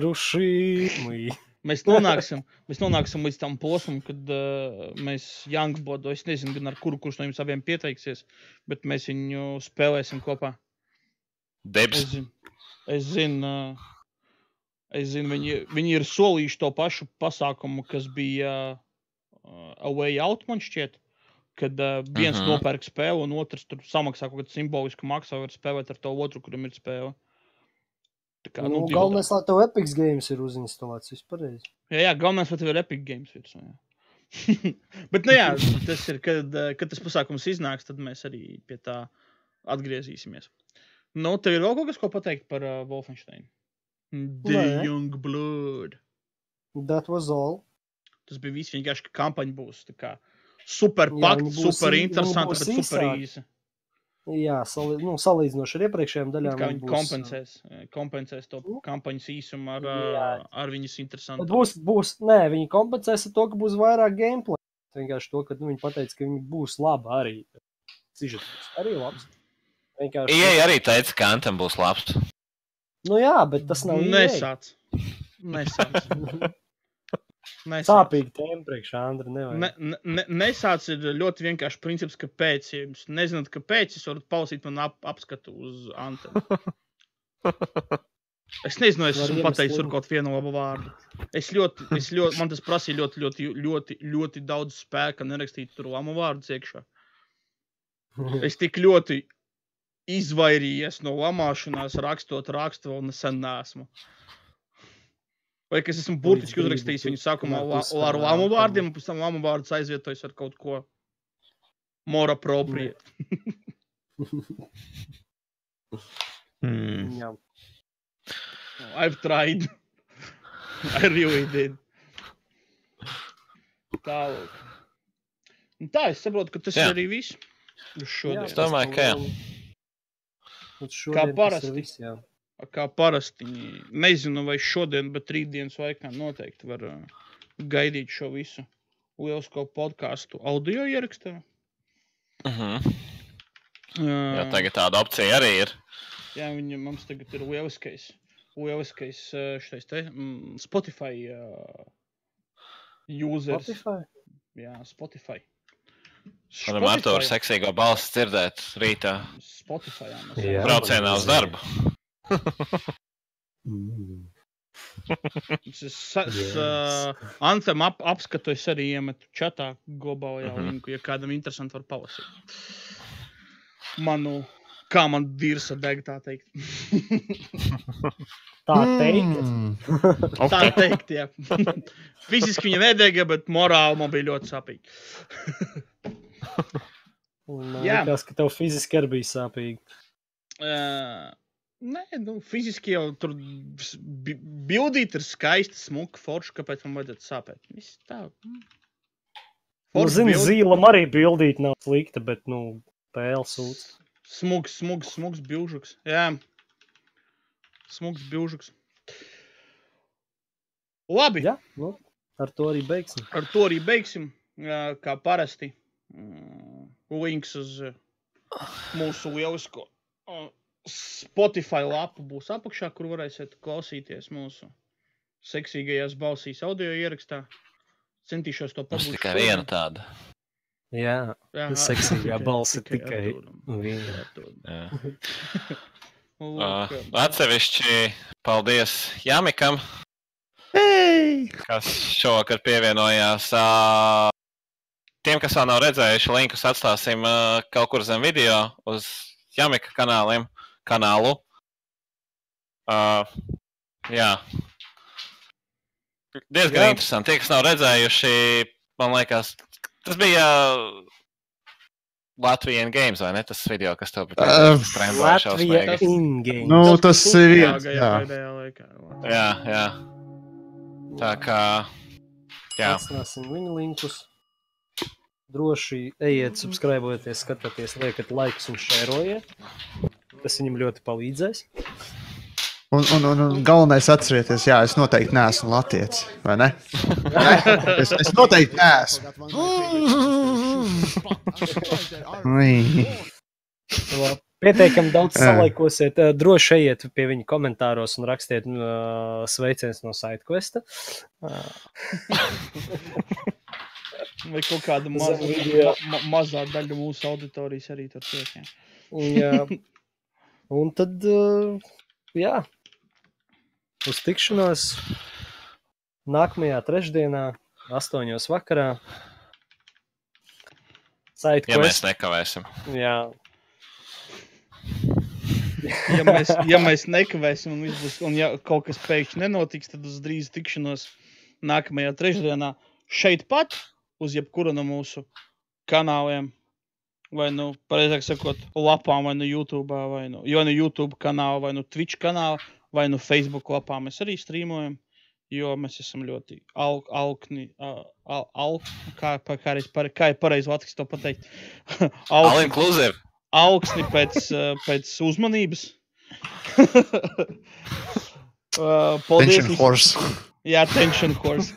Sajūsmieruši. Mēs nonāksim, mēs nonāksim līdz tam posmam, kad uh, mēs Youngbodu, es nezinu, gan ar kuru kurš no jums abiem pieteiksies, bet mēs viņu spēlēsim kopā. Debs. Es zinu, es zinu, uh, es zinu viņi, viņi ir solījuši to pašu pasākumu, kas bija uh, Away Out, man šķiet. Kad uh, viens uh Mhm. -huh. nopērk spēli, un otrs samaksā kaut kādu simbolisku maksu, vai var spēlēt ar to otru, kuram ir spēle. Tā kā, Nu, divi- galvenais, lai tev Epic Games ir uzinstalēts vispār. Jā, jā galvenais, vai tev ir Epic Games virsū. Bet, nu, jā, tas ir, kad, kad tas pasākums iznāks, tad mēs arī pie tā atgriezīsimies. Nu, tev ir vēl kaut kas, ko pateikt par uh, Wolfenstein? The Nē. Young Blood. That was all. Tas bija viss vienkārši, ka kampaņa būs tā kā super pakta, būs super viņa interesanta, bet super īsa. Jā, sali, nu, salīdzinoši ar iepriekšējām daļām. Kā viņi būs, kompensēs, eh, kompensēs to Nu. kampaņas īsumu ar, Jā. uh, ar viņas Bet interesantu. būs, būs, nē, viņi kompensēs ar to, ka būs vairāk gameplay. Vienkārši to, ka nu, viņi pateica, ka viņi būs labi arī. Sižets arī labs. Vienkārši. Ieja arī teica, ka Antam būs labs. Nu jā, bet tas nav. Nesāc. Nesāc. Nesāc. Sāpīgi tēma priekš Andra. Ne, Ne, ne, ne, nesāc ir ļoti vienkārši princips, kāpēc. Ja jūs nezināt, kāpēc, jūs varat palasīt man ap, apskatu uz Antenu. Es nezinu, es esmu pateicis tur kaut vienu labu vārdu. Es ļoti, es ļoti, man tas prasīja ļoti, ļoti, ļoti, ļoti daudz spēka nerakstīt tur lamu vārdus iekšā. Es tik ļoti izvairījies no lamāšanās, rakstot rakstu, vēl nesen nesmu. Vai es esmu burtiski uzrakstījis viņu sākumā ar lamu vārdiem, un pēc tam lamu vārdus aizvietojis ar kaut ko more appropriate. Hmm. Jā. I've tried. I really did. Tālāk. Un tā, es saprotu, ka tas Jā. ir arī viss. Uz šodien. es domāju, ka jā. Tas parasti. ir Viss, jā. Kā parasti. Nezinu, vai šodien, bet rītdienas laikā noteikti var uh, gaidīt šo visu lielisko podkāstu audio ierakstā. Mhm. Uh, Jā, tagad tāda opcija arī ir. Jā, viņa mums tagad ir lieliskais, lieliskais uh, šis te mm, Spotify uh, users. Spotify? Jā, Spotify. Varam ar to seksīgo balsi dzirdēt rītā Spotify. jā, braucienā uz darbu. Mm. Es, es, es Yes. uh, Anthem ap, apskatu es arī iemetu čatā globālajā Mhm. linku, ja kādam interesanti var palasīt. Manu, kā man dirsa deg, tā teikt. Tā teikt. Mm. tā teikt, jā. Fiziski viņa nedega, bet morāli man bija ļoti sāpīgi. Man Jā. liekas, ka tev fiziski arī bija sāpīgi. Uh, nē, nu, fiziski jau tur bildīt ir skaisti, smuki, forši, kāpēc man vajadzētu sāpēt. Viss tā. mm. Nu, zini, bilde. zīlam arī bildīt nav slikta, bet, nu, pēles sūds. Smugs, smugs, smugs bilžuks. Jā, smugs bilžuks. Labi, Jā, nu, ar to arī beigsim. ar to arī beigsim. Kā parasti. Mm, Links uz uh, mūsu lielisko Spotify lapu būs apakšā, kur varēsiet klausīties mūsu seksīgajās balsīs audio ierakstā. Centīšos to pabūt. tikai viena tāda. Jā, seksīgā balss ir tikai viena. Jā. Uh, atsevišķi paldies Jamikam, Hey! kas šovakar pievienojās. Uh, tiem, kas vēl nav redzējuši, linkus atstāsim uh, kaut kur zem video uz Jamika kanāliem, kanālu. Uh, jā. Diezgan Jā. interesanti. Tie, kas nav redzējuši, man liekas, tas bija Latvijas Games, vai ne? Tas video, kas tev bija Uh, in-game. Nu, tas ir viens. Jā. Jā, jā. Tā kā. Jā, Atstāsim viņu linkus. Droši ejiet, subscribēties, skatieties, liekat laikus un šērojiet. Tas viņam ļoti palīdzēs. Un, un, un, un galvenais atcerieties, jā, es noteikti neesmu latviečs, vai ne? Ne? Es, es noteikti neesmu. Pietiekami daudz salaikosiet. Droši ejiet pie viņa komentāros un rakstiet uh, sveicienus no SideQuesta. Uh, Vai kaut kāda maza, video. ma, ma, mazā daļa mūsu auditorijas arī tur tiek. jā. jā. Un tad, uh, jā, uz tikšanos nākamajā trešdienā, astoņos vakarā. ja mēs SideQuest. nekavēsim. Jā, Ja mēs, ja mēs nekavēsim, un, viss būs, un ja kaut kas pēkšņi nenotiks, tad uz drīz tikšanos nākamajā trešdienā šeit pat, uz jebkura no mūsu kanāliem. Vai nu, pareizāk sakot, lapām, vai nu YouTube, vai nu, jo nu YouTube kanāla, vai nu Twitch kanāla, vai nu Facebook lapā mēs arī streamojam. Jo mēs esam ļoti al, alkni, al, al, al, kā, kā, reiz pare- kā ir pareizi Latvijas to pateikt. All Alkni- inclusive. augsni pēc, pēc uzmanības. paldies! Horse. Jā, tension course.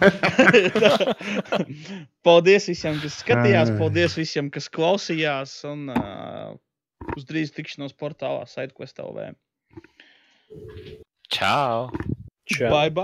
paldies visiem, kas skatījās, paldies visiem, kas klausījās. Un uh, uz drīz tikšanos portālā SideQuest LV. Čau! čau. Bye bye!